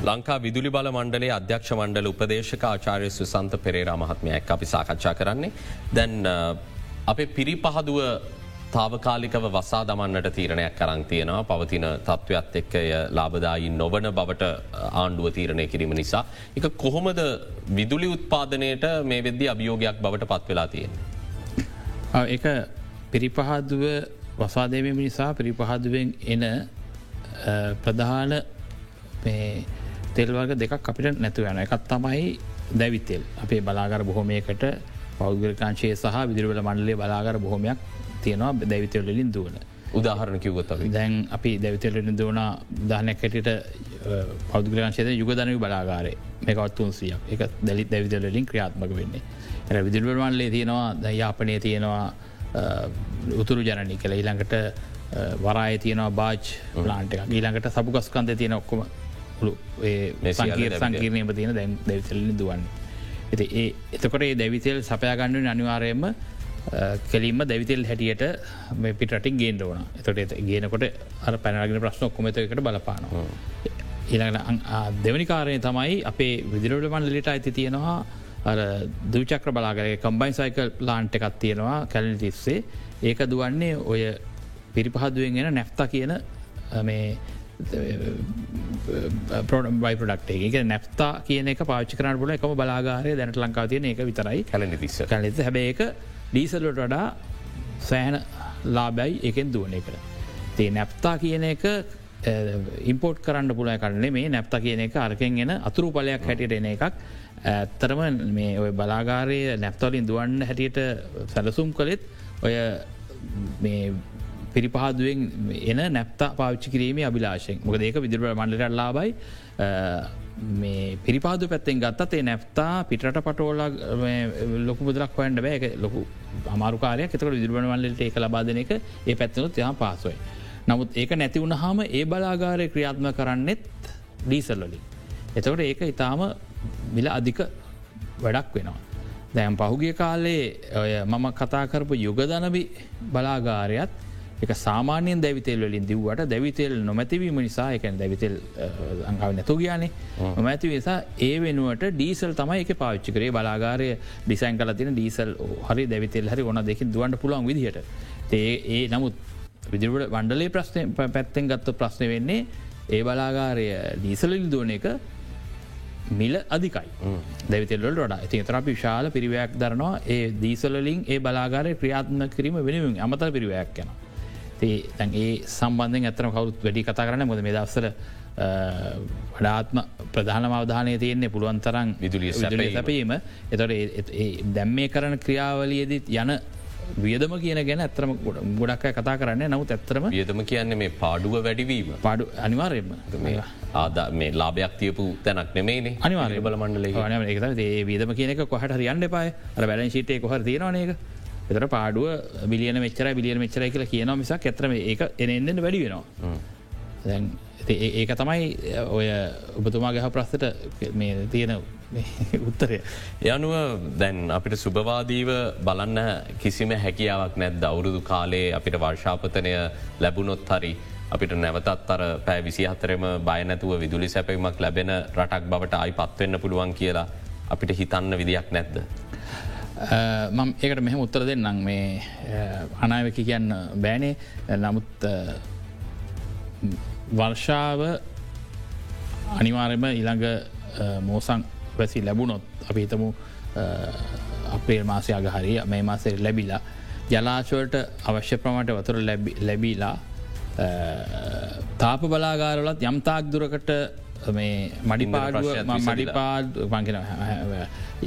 ලංකා විදුලි බල මණ්ඩලේ අධ්‍යක්ෂ මණ්ඩල උපදේශක ආචාරය සුසන්ත පෙරේරා මහත්මයක් අපි සාකච්ඡා කරන්නේ. දැන් අපේ පිරි පහදුව තාවකාලිකව වසා දමන්නට තීරණයක් කරං තියෙනවා පවතින තත්ත්වයක් එක්කය ලාබදායින් නොවන බවට ආණ්ඩුව තීරණය කිරීම නිසා. එක කොහොමද විදුලි උත්පාදනයට මේ වෙද්දි අභියෝගයක් බවට පත්වෙලා තියෙන. එක පිරිපහදුව වසාදේම නිසා පිරිපහදුවෙන් එන ප්‍රධාන තෙල්වර්ග දෙකක් අපිට නැතු යන එකත් තමයි දැවිතෙල් අපේ බලාගර බොහොමයකට පෞද්ගලකාංශයේ සහ විදිරවල මණ්ඩලේ බලාගර බොහොමයක් තියෙනවා දැවිතවලින් දුවන. උදාහරණ කිව්ගොත දැන් අපි දැවිතලින් දුවන දානයක් හැටිට පෞද්ගලංශයද යුගදනව බලාගාරය. මේකවත්තුන්සියක් එක දැලි දැවිතලින් ක්‍රියාත්මක වෙන්නේ. එ විදිල්වල්මන්ලේ තියෙනවා දයාපනය තියෙනවා උතුරු ජනනි කළ ඊළඟට වරාය තියෙනවා බාජ් ලාන්ට ඊළඟට සබුගස්කන්ද තියෙන ඔක්කොම සංකීර සංකීරණයම තියෙන දැන් දැවිතලින් දුවන්න. ඇති ඒ එතකොට ඒ දැවිතෙල් සපයාගණඩුව අනිවාරයම කෙලින්ම දැවිතෙල් හැටියට මේ පිටටින් ගේන්ඩ ඕන එතොට ගේනකොට අර පැනගෙන ප්‍රශ්න ඔක්කොමතකට බලපානවා. ඊළඟට දෙවනි කාරණය තමයි අපේ විදිරට මන්ලට අයිති තියෙනවා දූචක්‍ර බලාගරේ කම්බයින් සයිකල් ලාන්ට එකක් තියෙනවා කැලනි තිස්සේ ඒක දුවන්නේ ඔය පිරිපහදුවෙන් එෙන නැෆ්තා කියන මේ බයි පොඩක්ට එක. නැප්තා කියන පාච කරන බල එකම බලාගාරය දැනට ලංකාව තියන එක විතරයි. කල තිස්ස කලෙත හැබ එක ඩීසල්ලට වඩා සෑහන ලාබැයි එකෙන් දුවන එකට. තේ නැප්තා කියන එක ඉම්පෝට් කරන්න පුලය කරන්නේ මේ නැප්ත කියන එක අරකෙන් එෙන අතුරු පලයක් හැටියට එන එකක්. ඇත්තරම මේ ඔය බලාගාරය නැප්තලින් දුවන්න හැටියට සැලසුම් කළෙත් ඔය පිරිපහදුවෙන් එන නැප්තා පාච්චි කිරීමේ අභිලාශයෙන් මොක ඒක විදිර මණ්ඩට ලාබයි මේ පිරිපාදු පැත්තෙන් ගත්තේ නැප්තා පිටට පටෝල ලොකු බුදරක් හොයන්ට බෑ ලොකු අමාරුකාරය එතකට විදිරබන වල්ලට ඒක ලබාදන එක ඒ පැත්වනුත් යහ පාසුවයි. නමුත් ඒක නැති වුණහම ඒ බලාගාරය ක්‍රියාත්ම කරන්නෙත් ඩීසල්ලොලින්. එතකට ඒක ඉතාම මිල අධික වැඩක් වෙනවා. දැම් පහුගිය කාලේ මම කතා කරපු යුගදනබි බලාගාරයත් එක සාමානයෙන් දැවිතෙල් වලින් දිව්වට දැවිතෙල් නොමැතිවීම නිසා එක දැවිතෙල් අංකාව නැතු ගයානේ. නොමැති නිසා ඒ වෙනුවට ඩීසල් තමයි එක පාච්චි කරේ. බලාගාරය ඩිසයින් කල තින ඩීසල් හරි දැවිතෙල් හරි ඔන්න දෙකින් දුවන්ට පුළුවන් විදිහට. ඒ ඒ නමුත් විදිරට වන්ඩලේ ප්‍රශ්නය පැත්තෙන් ගත්ත ප්‍රශ්නය වෙන්නේ ඒ බලාගාරය ඩීසලිල් දුවන එක මිල අධිකයි. දැවිතෙල්ලට ොඩ ඇති තරපි ශාල පිරිවයක් දරනවා. ඒ දීසලින් ඒ බලාගාරය ක්‍රියාත්ම කිරීම වෙනුවෙන් අමත පිරිවයක් යන. තේ ඒ සම්බන්ධෙන් ඇතන කවුත් වැඩි කතා කරන මොද මේ දස්සර වඩාත්ම ප්‍රධාන අවධානය තියන්නේ පුළුවන්තරන් විදුලිය සැපීම එතොට දැම්මේ කරන ක්‍රියාවලියදත් යන වියදම කියන ගැන ඇතරම ගොඩක් කතා කරන්න නමුත් ඇත්තරම වියදම කියන්නේ මේ පාඩුව වැඩිවීම. පාඩු අනිවාර්යම ආද මේ ලාභයක් තියපු තැනක් නෙමේ අනිවාර්ය බල මණ්ඩල ඒ වියදම කියනක කොහට හරියන්න පාය බැලන් ශීටය කොහර තියෙනවානක එතර පාඩුව බිලියන මෙච්චර බිලියන මෙච්චර කියලා කියන මිසක් ඇතරම ඒ එනෙන්න්න වැඩි වෙනවා ඒක තමයි ඔය ඔබතුමා ගහ ප්‍රස්ථට මේ තියෙන උත්තරය. යනුව දැන් අපිට සුභවාදීව බලන්න කිසිම හැකියාවක් නැත් අවුරුදු කාලේ අපිට වර්ෂාපතනය ලැබුණොත් හරි. අපිට නැවතත් අර පෑ විසි හතරම බයනැතුව විදුලි සැපීමක් ලැබෙන රටක් බවට අයි පත්වවෙන්න පුළුවන් කියලා අපිට හිතන්න විදියක් නැද්ද. මම ඒකට මෙහම උත්තර දෙන්නම්. මේ අනාවකි කියන්න බෑනේ. නමුත් වර්ෂාව අනිවාර්යම ඉළඟ මෝසං වැසි ලැබුණොත් අපි හිතමු අපේල් මාසයාග හරි මේ මාසේ ලැබිලා ජලාශවලට අවශ්‍ය ප්‍රමට වතුර ලැබීලා තාප බලාගාරලත් යම්තාක් දුරකට මේ මඩිපාඩුව මඩිපාඩ මංකෙන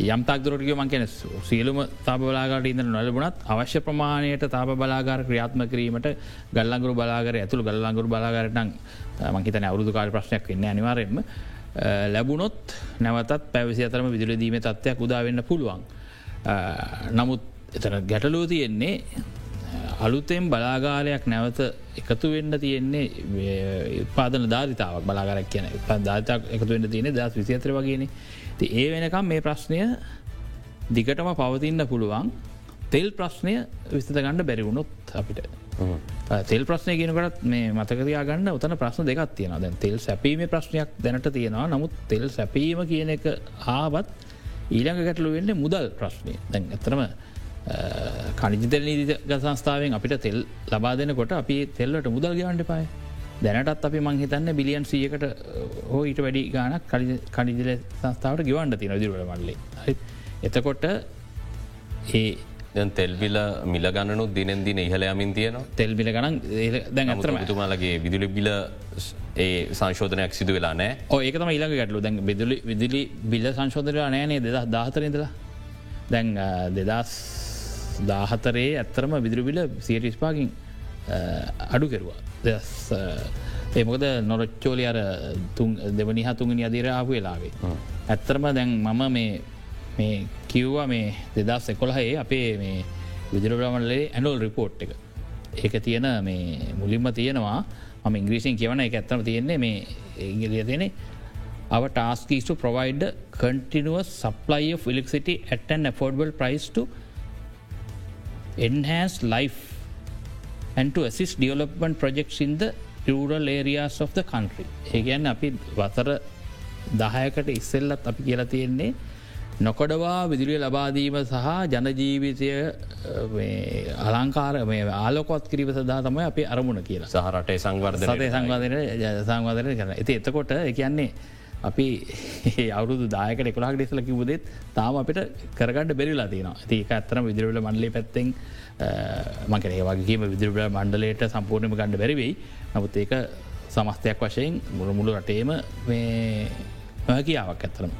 යම්තක් දුරටිය මංකෙන සියලුම තාප බලාගට ඉන්න නොලබුණත් අවශ්‍ය ප්‍රමාණයට තාප බලාගාර ක්‍රියාත්ම කිරීමට ගල්ලංගුරු බලාගර ඇතුළ ගල්ලංගුරු බලාගරටන් මංකිතන අවුදු කාල ප්‍රශ්නයක් වෙන්න අනිවාරෙන්ම ලැබුණොත් නැවතත් පැවිසි අතරම විදුල දීම තත්වයක් උදාවෙන්න පුළුවන්. නමුත් එතන ගැටලෝ තියෙන්නේ අලුතෙන් බලාගාරයක් නැවත එකතු වෙන්න තියෙන්නේ පාදන ධාරිතාවක් බලාගරක් කියන ධාතක් එකතු වෙන්න තියෙන දස් විසිතර වගේන. ති ඒ වෙනකම් මේ ප්‍රශ්නය දිගටම පවතින්න පුළුවන්. තෙල් ප්‍රශ්නය විස්ත ගණඩ බැරිවුණොත් අපිට. තෙල් ප්‍රශ්නය කියනකට මේ මතකතියා ගන්න උතන ප්‍රශ්න දෙකක් තියෙන දැන් තෙල් සැපීම ප්‍රශ්නයක් දැනට තියෙනවා. නමුත් තෙල් සැපීම කියන එක ආවත් ඊළඟ ගැටලු වෙන්න මුදල් ප්‍රශ්නය. දැන් ඇතරම කනිජතෙල් නීති ගසංස්ථාවෙන් අපිට තෙල් ලබා දෙනකොට අපි තෙල්ලට මුදල් ගවන්ට පාය දැනටත් අපි මංහිතන්න බිලියන් සියකට හෝ ඊට වැඩි ගානක් කනිජල සංස්ථාවට ගවන්ට තින දිරුවට මල්ලේ. එතකොට ඒ තෙල්බිල මිල ගණනු දිනෙන් දින ඉහල යමින් තියනවා. තෙල්බිල ගණන් දැන් අතරම තුමාලගේ විදුලි බිල ඒ සංශෝධනයක් සිදු වෙලා නෑ ඒකතම ඉලක ගැටලු දැන් විදුලි විදිලි බිල්ල සංශෝධනය නෑනේ දෙද දාහතරදලා දැන් දෙදස් දාහතරේ ඇත්තරම විදුරබිල සියටිස්පාකින් අඩු කෙරවා. දෙස් ඒමොකද නොරච්චෝලි අර දෙවනි හතුන්ගනි අදිර ආපු වෙලාවේ. ඇත්තරම දැන් මම මේ කිව්වා මේ දෙදස් එකොළහේ අපේ මේ විදිරබ්‍රමණලේ ඇනෝල් රිපෝට් එක. ඒක තියෙන මේ මුලින්ම තියෙනවා. ම ඉංග්‍රීසින් කියවන එක ඇත්තම තියෙන්නේ මේ ඉංගලිය තියෙනෙ our task is to provide continuous supply of electricity at an affordable price to enhance life and to assist development projects in the rural areas of the country. ඒගැන් අපි වතර දහයකට ඉස්සෙල්ලත් අපි කියලා තියෙන්නේ නොකොඩවා විදුලිය ලබාදීම සහ ජනජීවිතය අලංකාර මේ ආලකොත් කිරීම සදා තමයි අපේ අරමුණ කියලා. සහරටේ සංවර්ධ සංවාධන සංවාධනය කරන ඇති එතකොට කියන්නේ අපි අවුරුදු දායකට එකොලාක් ෙසල කිවදෙත් තාම අපිට කරගට බෙරිලා තින ඒක ඇත්තන විදිරවල මණ්ඩලේ පැත්තෙන් මකන ඒවගේම විදිරබල මණ්ඩලයට සම්පූර්ණම ගණඩ බැරිවෙයි නමුත් ඒක සමස්තයක් වශයෙන් මුළමුළු රටේම මේ නොහැකියාවක් ඇත්තරම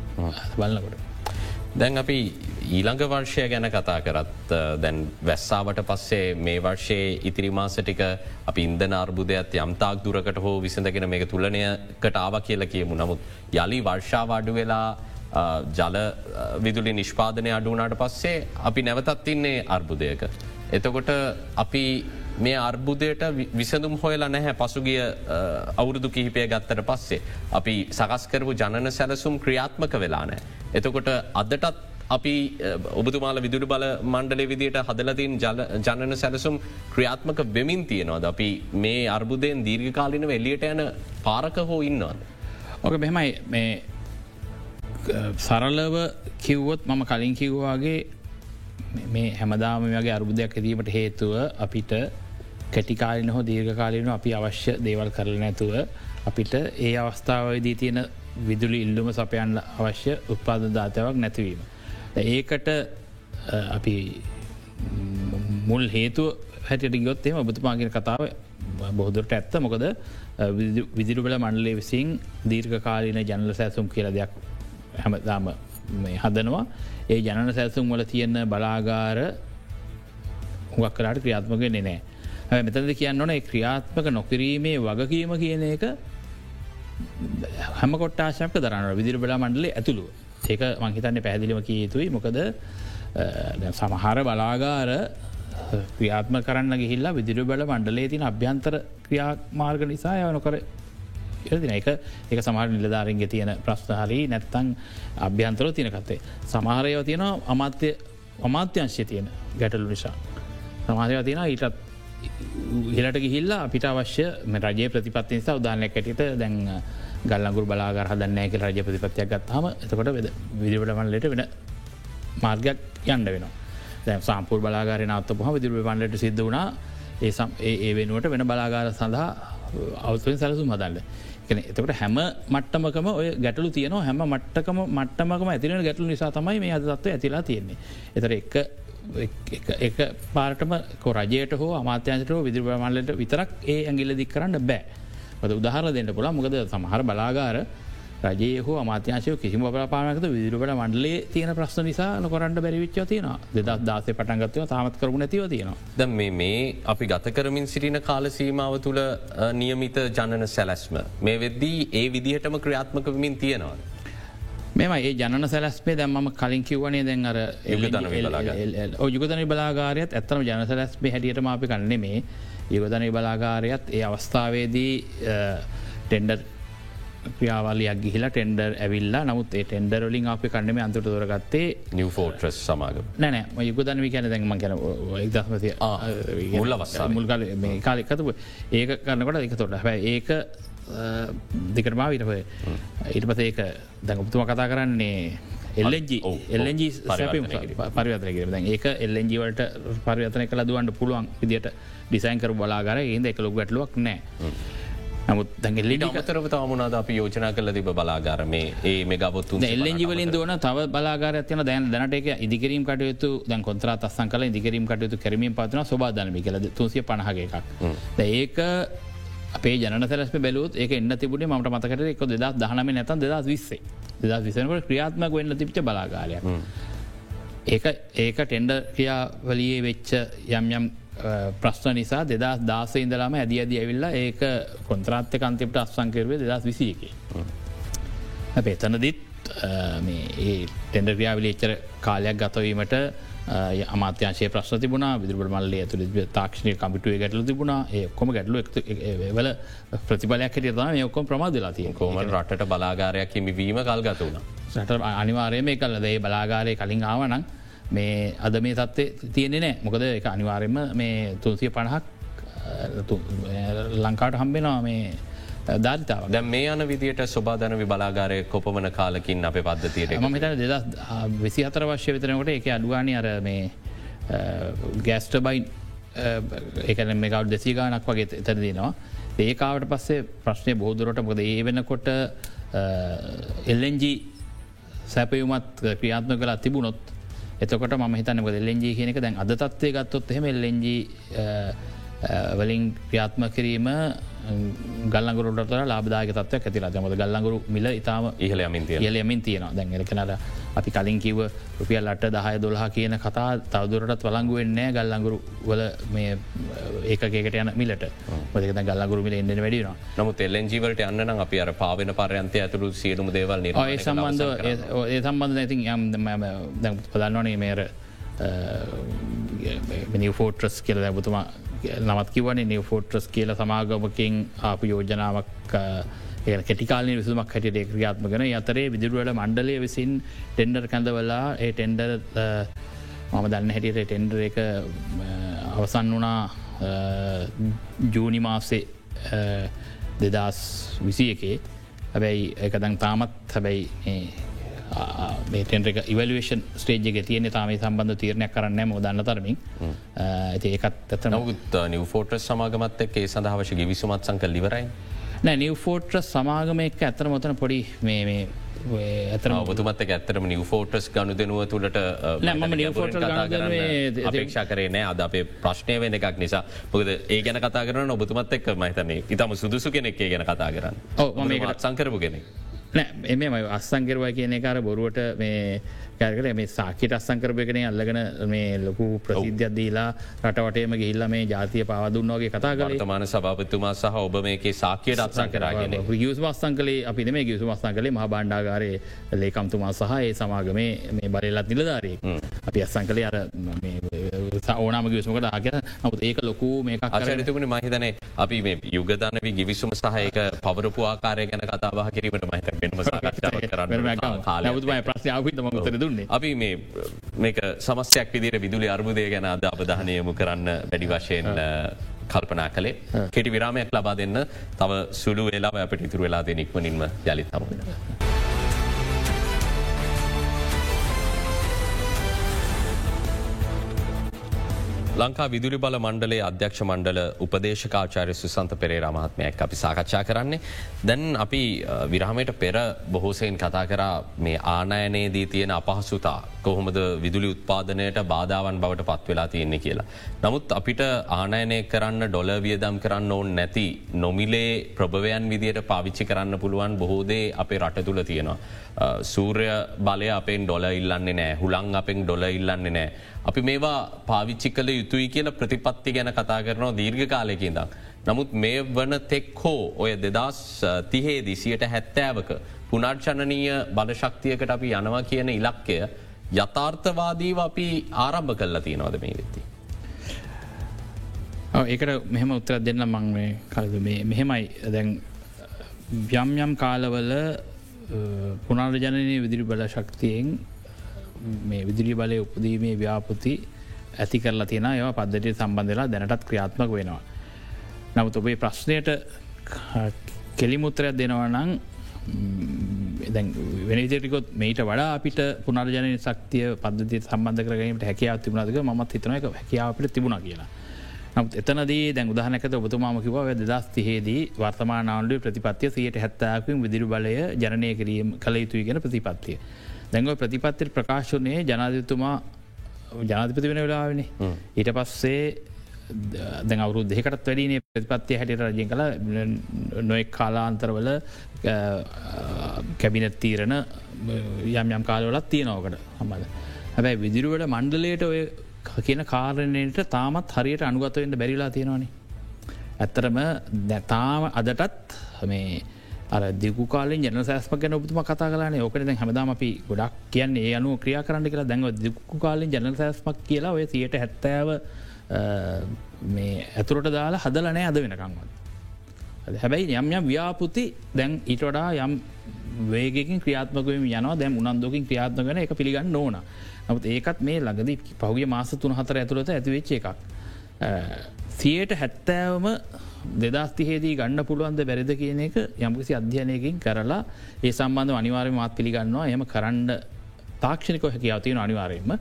බලන්නකොට. දැන් අපි ඊළඟ වර්ෂය ගැන කතා කරත් දැන් වැස්සාාවට පස්සේ මේ වර්ෂයේ ඉතිරිමාස ටික අපි ඉන්ද අර්බුදයත් යම්තාක් දුරකට හෝ විසඳගෙන මේ තුලනයකට ආව කියල කියමු නමුත් යළි වර්ෂාවාඩු වෙලා ජල විදුලි නිෂ්පාදනය අඩුවනාට පස්සේ අපි නැවතත් ඉන්නේ අර්බුදයක. එතකොට අපි මේ අර්බුදයට විසඳම් හොයලා නැහැ පසුගිය අවුරුදු කිහිපය ගත්තට පස්සේ. අපි සකස්කරපු ජනන සැලසුම් ක්‍රියාත්මක වෙලා නෑ. එතකොට අදටත් අපි ඔබතුමාල විදුර බල මණ්ඩලේ විදියට හදලතින් ජනන සැලසුම් ක්‍රියාත්මක වෙමින් තියෙනවාද. අපි මේ අර්බුදයෙන් දීර්ඝකාලිනව එල්ලියට යන පාරක හෝ ඉන්නවාද. ඕක මෙහෙමයි මේ සරලව කිව්වොත් මම කලින් කිව්වාගේ මේ හැමදාම වගේ අර්බුදයක් ඇදීමට හේතුව අපිට කැටිකාලින හෝ දීර්ඝකාලීන අපි අවශ්‍ය දේවල් කරල නැතුව අපිට ඒ අවස්ථාවදී තියෙන විදුලි ඉල්ලුම සපයන්න අවශ්‍ය උත්පාද ධාතයක් නැතිවීම. ඒකට අපි මුල් හේතු හැට ගොත්තේම ඔබතුමාගෙන කතාව බොහදුරට ඇත්ත මොකද විදිරුබල මණ්ඩලේ විසින් දීර්ඝකාලීන ජනල සැසුම් කියල දෙයක් හැමදාම හදනවා ඒ ජනන සැසුම් වල තියෙන්න බලාගාර හුවක් කරට ක්‍රියාත්මක නෑ. මෙතද කියන්න ඕන ක්‍රියාත්මක නොකිරීමේ වගකීම කියන එක හැම කොට්ටාශක දරන්න විදිර බලා මණ්ඩලේ ඇතුළු ඒක මංහිතන්න පැදිලිම කිය යුතුයි මොකද සමහර බලාගාර ක්‍රියාත්ම කරන්න ගිහිල්ලා විදිර බල මණ්ඩලේ තින අභ්‍යන්තර ක්‍රියාමාර්ග නිසා යවන කර දින එක එක සමහර නිලධාරන්ගේ තියෙන ප්‍රශ්නහරි නැත්තං අභ්‍යන්තර තියනකත්තේ. සමහරයව තියෙන අමාත්‍ය අමාත්‍යංශය තියෙන ගැටලු නිසා. සමාහයව තියෙන ඊටත් ඉහලට ගිහිල්ලා අපිට අවශ්‍ය රජය ප්‍රතිපත්ති නිසා උදානයක් ඇටිට දැන් ගල්ලගුර බලාගර හදන්නෑක රජ ප්‍රතිපත්තියක් ගත්හම එතකොට වෙද විදිවටමන්ලට වෙන මාර්ගයක් යන්න වෙන දැ සම්පූර් බලාගාරය නත්ත පහ විදිරුව පන්ලට සිද්ධ වුණා ඒ ඒ වෙනුවට වෙන බලාගාර සඳහා අවතුවෙන් සැලසුම් හදන්න. එතකට හැම මට්ටමකම ඔය ගැටලු තියන හැම මට්ටකම මට්ටමකම ඇතිරෙන ගැටලු නිසා තමයි මේ අදත්ව ඇතිලා තියෙන්නේ. එතර එක් එක පාටම රජයට හෝ අමාත්‍යන්තට විදිර මල්ලට විතරක් ඒ ඇගිල්ල දික් කරන්න බෑ. ද උදාහර දෙන්න පුළ මොකද සමහර බලාගාර රජය හෝ අමාත්‍යශය කිසිම බලාපානකත විදිරට මණ්ඩලේ තියෙන ප්‍රශ්න නිසා නොකරන්ට බැරිවිච්ච තියෙන දෙදස් දාසේ පටන්ගත්ව තාමත් කරුණ නැතිව තියෙනවා. ද මේ අපි ගත කරමින් සිටින කාලසීමාව තුළ නියමිත ජනන සැලැස්ම. මේ වෙද්දී ඒ විදිහටම ක්‍රියාත්මකමින් තියෙනවා. මෙම ඒ ජන සැලස්පේ දැම්ම කලින් කිව්වනේ දැන් අර යුගතන බලාගාරයත් ඇත්තම ජනසැලස්පේ හැටියට මාපි කන්නේ මේ යුගතනය බලාගාරයත් ඒ අවස්ථාවේදී ටෙන්ඩර් ක්‍රියාවලයක් ගිහිලා ටෙන්ඩර් ඇවිල්ලා නමුත් ඒ ටෙන්ඩරලින් අපි කන්නම අන්තුට දොරගත්තේ නිව ෆෝට්‍රස් සමාග නෑ යුගදනවි කැන දැන්ම කැන එක්දස්මති මුල්ල මුල්කාල මේ කාලෙක්කතු ඒක කරන්නකොට එක තොට හැ ඒක දෙකටමා විටපය ඊට පස ඒක දැඟපතුම කතා කරන්නේ එල්ජ එල්ජ පරිවතනක ඒක එල්ජවලට පරිවතන කළ දුවන්ට පුළුවන් විදිට ඩිසයින්කර බලාගර ඒද එක ලොක් ගැටලුවක් නෑ. නමුත් දැගෙල්ලි අමතරව තමුණද අපි යෝජනා කල තිබ බලාගාර? මේ ඒ මෙගබොත්තු එල්ලෙජිවලින් දුවන තව බලාගාරයන දැන් දැනට එක ඉදිකිරීම කටයුතු දැන් කොන්ත්‍ර අස්සන් කල ඉදිකිරීම කටයුතු කරමින් පත්න සබාධනමි කල තුසිය පණහග එකක්. ඒක අපේ ජන සැලස්ම බැලුත් ඒ එන්න තිබුණේ මට මතකට එක දෙදස් දහනම නැත දෙදස් විස්සේ දෙදස් විසනකට ක්‍රියාත්මක වෙන්න තිබිච බලාගාරය. ඒක ඒක ටෙන්ඩ ක්‍රියාවලියේ වෙච්ච යම් යම් ප්‍රශ්න නිසා දෙදස් දාස ඉඳලාම ඇද අද ඇවිල්ලා ඒක කොන්ත්‍රාත්්‍ය කන්තිපට අස්සංකරවේ දෙදස් විසියක. අපේ එතනදිත් ඒ ටෙන්ඩ ක්‍රියාවලි එච්චර කාලයක් ගතවීමට අමාත්‍යශය ප්‍රශ්න තිබුණ විදුරට මල්ල ඇතුළ තාක්ෂණය කමිටුවේ ගැටලු තිබුණ. ඒකොම ගැටලු වල ප්‍රතිබලයක් හිට තම යොක්කොම ප්‍රමාදලා තිය කෝම රටට බලාගාරයක් හිමිවීම කල්ගත වුණ. සට අනිවාරයම කල්ල දේ බලාගාරය කලින් ආවනං මේ අද මේ තත්වේ තියෙනෙ නෑ. මොකද එක අනිවාරෙන්ම මේ තුන්සිය පණහක් ලංකාට හම්බෙනවා මේ ධාරිතාව දැ මේ යන විදිට සුබාධන බලාගාරය කොපමන කාලකින් අප පද්ධතියට ම මෙත දෙදස් විසි අතර වශ්‍ය විතරනකොට එක අඩුවානි අර මේ ගෑස්ටබයින් ඒකන මේකව් දෙසි ගානක් වගේ එතර දෙනවා. ඒකාවට පස්සේ ප්‍රශ්නය බෝදුරට මොකද ඒ වෙනකොට එල්ලෙන්ජී සැපයුමත් ක්‍රියාත්ම කලා තිබුණොත් එතකොට ම හිතන එල්ලෙන්ජී කියනක දැන් අද තත්වය ගත්තොත් එහෙම එල්ලෙන්ජී වලින් ක්‍රියාත්ම කිරීම ගල්ලගුරට ලාබදාග තත්ව ඇතිලා දමද ගල්ලගුරු මිල ඉතාම ඉහල යමින්තිය යලයමින් තියෙනවා. දැන් එලකනට අපි කලින් කිව රුපියල් අට දහය දොල්හ කියන කතා තවදුරටත් වලංගු වෙන්නේ ගල්ලංගුරු වල මේ ඒකකට යන මිලට. මදක ගල්ලගුරු මිල එන්න වැඩිනවා නමුත් එල්ලෙන්ජීවලට යන්න අපි අර පාවෙන පරයන්තය ඇතුරු සියලුම දේවල් ඒ සම්බන්ධ ඒ සම්බන්ධ නැතින් යම් දැ පදන්නවනේ මේර මිනිෆෝට්‍රස් කියල දැබතුමා නමත් කිවනේ නිව ෆෝට්‍රස් කියල සමාගමකින් ආපු යෝජනාවක් කෙටිකාලන විසුමක් හැටියට ක්‍රියාත්මගෙන අතරේ විදිරුවට මණ්ඩලය විසින් ටෙන්ඩර් කැඳවලා ඒ ටෙන්ඩර් මම දන්න හැටියට ටෙන්ඩර එක අවසන් වනා ජූනි මාසේ දෙදස් විසි එකේ. හැබැයි එක දං තාමත් හැබැයි මේටෙන් එක ඉවලේෂන් ස්ටේජ්ග තියන තාම සම්බන්ධ තීරණයක් කරන්න ම දන්න තරමින්. ඒකත් ඇත නවත් නිව ෆෝට සමාගමත් එක්ේ සඳහවශ විසුමත් සංක ලිවරයි නෑ නිව ෆෝට්‍ර සමාගම එක් ඇතර මොතන පොඩි මේ ඇතර ඔබතුමත් ඇතරම නිව ෆෝටස් ගණු දෙනුව තුළට අපේක්ෂා කරේ නෑ. අද අපේ ප්‍රශ්නය වෙන එකක් නිසා. පුද ඒ ගැන කතා කරන ඔබතුමත් එක් මහිතන්නේ ඉතම සුදුසු කෙනෙක්ේ ගැන කතා කරන්න. ඕ මේකට සංකරපු කෙනෙක්. නෑ එම අස්සංකරවා කියන කාර බොරුවට මේ කෑරකට මේ සාකිට අස්සංකරපයකන අල්ලගෙන මේ ලොකු ප්‍රසිද්ධයක් දීලා රටවටේම ගිහිල්ල මේ ජාතිය පවදුන්නගේ කතා කල තමාන සභාපතුමා සහ ඔබ මේකේ සාකයට අත්සං කරගෙන ගියස් මස්සං කලේ අපි මේ ගියසු මස්සං කලේ මහ බණ්ඩාගාරය ලේකම්තුමා සහ ඒ සමාගමේ මේ බලලත් නිලධාරය අපි අස්සං කලේ අර ඕනම ගියසමකට ආග නමුත් ඒක ලොකු මේ අචරිතුකන මහිතන අපි මේ යුගධනව ගිවිසුම සහයක පවරපු ආකාරය ගැන කතාබහ කිරීමට මහිත කරන්න කාලය ප්‍රශ්ාව මතර දුන්නේ අපි මේ මේක සමස්යක් විදිර විදුලි අර්බුදය ගැන අද අවධානයමු කරන්න වැඩි වශයෙන් කල්පනා කළේ. කෙටි විරාමයක් ලබා දෙන්න. තව සුළු වෙලා අපට ඉතුර වෙලා දෙ නික්මනින්ම යළිත් තමුණ. ලංකා විදුරි බල මණ්ඩලේ අධ්‍යක්ෂ මණ්ඩල උපදේශකාචාරය සුසන්ත පෙරේ රමහත්මයක් අපි සාකච්ඡා කරන්නේ. දැන් අපි විරහමයට පෙර බොහෝසයෙන් කතා කරා මේ ආනයනයේදී තියෙන අපහසුතා කොහොමද විදුලි උත්පාදනයට බාධාවන් බවට පත් වෙලා තියෙන්නේ කියලා. නමුත් අපිට ආනයනය කරන්න ඩොල වියදම් කරන්න ඕන් නැති නොමිලේ ප්‍රභවයන් විදියට පාවිච්චි කරන්න පුළුවන් බොහෝදේ අපේ රට තුළ තියෙනවා. සූර්ය බලය අපෙන් ඩොල ඉල්ලන්නේ නෑ හුළං අපෙන් ඩොල ඉල්ලන්නේ නෑ. අපි මේවා පාවිච්චි කල යුතුයි කියන ප්‍රතිපත්ති ගැන කතා කරනවා දීර්ඝ කාලයකින්දක්. නමුත් මේ වන තෙක් හෝ ඔය දෙදස් තිහේ දිසියට හැත්තෑවක පුනර්චනනීය බලශක්තියකට අපි යනවා කියන ඉලක්කය යථාර්ථවාදීව අපි ආරම්භ කල්ලා තියෙනවද මේ වෙත්ති. ඒකට මෙහෙම උත්තරත් දෙන්න මං මේ කලද මෙහෙමයි දැන් යම් යම් කාලවල පුනාර්ජනනය විදිරි බල ශක්තියෙන් මේ විදිරි බලය උපදීමේ ව්‍යාපති ඇති කරලා තියෙන ඒව පද්ධතිය සම්බන්ධලා දැනටත් ක්‍රියාත්මක වෙනවා. නමුත් ඔබේ ප්‍රශ්නයට කෙලිමුත්‍රයක් දෙනවා නං වෙනදිරිකොත් මේට වඩා අපිට පුනර්ජනය ශක්තිය පද්ධති සම්බන්ධ කරගීමට හැකියාව තිබුණදක මත් හිතන එක හැකියාවට තිබුණ කියලා. නමුත් එතනදී දැන් උදාහනකත ඔබතුමාමකිව දස් තිහේදී වර්තමානාන්ඩුව ප්‍රතිපත්තිය සියට හැත්තාකින් විදිරි බලය ජනය කිරීම කළ යුතුයි ගෙන ප්‍රතිපත්තිය. දැඟව ප්‍රතිපත්තිර ප්‍රකාශනයේ ජනාධතුමා ජනාධිපති වෙන වෙලාවෙන ඊට පස්සේ දැ අවුරු දෙකට වැඩීනේ ප්‍රතිපත්තිය හැටියට රජෙන් කළ නොෙක් කාලාන්තරවල කැබිනත් තීරණ යම් යම් කාලවලත් තියෙනවකට හමද. හැබැයි විදිරුවට මණ්ඩලයට ඔය කියන කාරණයට තාමත් හරියට අනුගතවෙන්න බැරිලා තියෙනවානේ. ඇත්තරම දැතාම අදටත් මේ අර දෙකු කාලෙන් ජන සෑස්ම ගැන ඔබතුම කතා කලාන ඕකට දැ හමදාම අපි ගොඩක් කියන්න ඒ අනු ක්‍රියා කරන්න කියලා දැන්ව දෙකු කාලෙන් ජන සෑස්මක් කියලා ඔය සියට හැත්තෑව මේ ඇතුරට දාලා හදලනෑ අද වෙනකංවත්. හැබැයි යම් යම් ව්‍යාපෘති දැන් ඊට වඩා යම් වේගෙන් ක්‍රියාත්මකම යනවා දැම් උනන්දෝකින් ක්‍රියාත්ම වන එක පිළිගන්න ඕන. නමුත් ඒකත් මේ ලඟදී පහුගේ මාස තුන හතර ඇතුළත ඇතිවෙච්ච එකක්. සියයට හැත්තෑවම දෙදස්තිහේදී ගන්න පුළුවන්ද බැරිද කියන එක යම්කිසි අධ්‍යයනයකින් කරලා ඒ සම්බන්ධ අනිවාර්ය මත් පිළිගන්නවා එම කරන්න තාක්ෂණික හැකියාවතියෙන අනිවාරයෙන්ම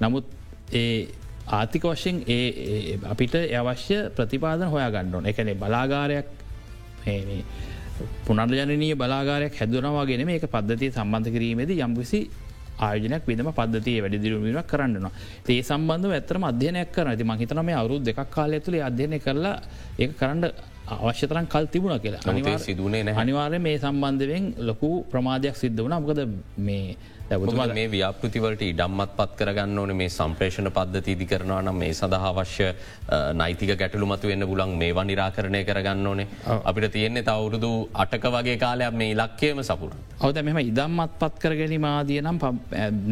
නමුත් ඒ ආතික වශයෙන් ඒ අපිට අවශ්‍ය ප්‍රතිපාදන හොයා ගණ්ඩුවන එකනේ බලාගාරයක් පුනර්ජනනී බලාගාරයක් හැදනවාගෙන මේ පද්ධතිය සම්බන්ධ කිරීමේද යම්කිසි ආයජනයක් විදම පද්ධතිය වැඩදිරුවීමක් කරන්නවා ඒ සම්බන්ධ ඇතරම අධ්‍යනයක් කරන ති මහිතන මේ අවරු දෙක් කාලය තුළේ අධ්‍යයනය කරලා ඒ කරන්න අවශ්‍යතරන් කල් තිබුණ කියලා. අනිවා සිදුවනේ අනිවාර්ය මේ සම්බන්ධවෙන් ලොකු ප්‍රමාධයක් සිද්ධ වන මොකද මේ ඇතුමත් මේ ව්‍යාපෘතිවලට ඉඩම්මත් පත් කරගන්න ඕන මේ සම්ප්‍රේෂණ පද්ධති ඉදි කරනවා නම් මේ සඳහා අවශ්‍ය නයිතික ගැටලු මතු වෙන්න බුලන් මේවා නිරාකරණය කරගන්න ඕනේ අපිට තියෙන්නේ තවුරුදු අටක වගේ කාලයක් මේ ඉලක්කේම සපුර. හවද මෙම ඉදම්මත් පත් කරගැනීම ආදිය නම්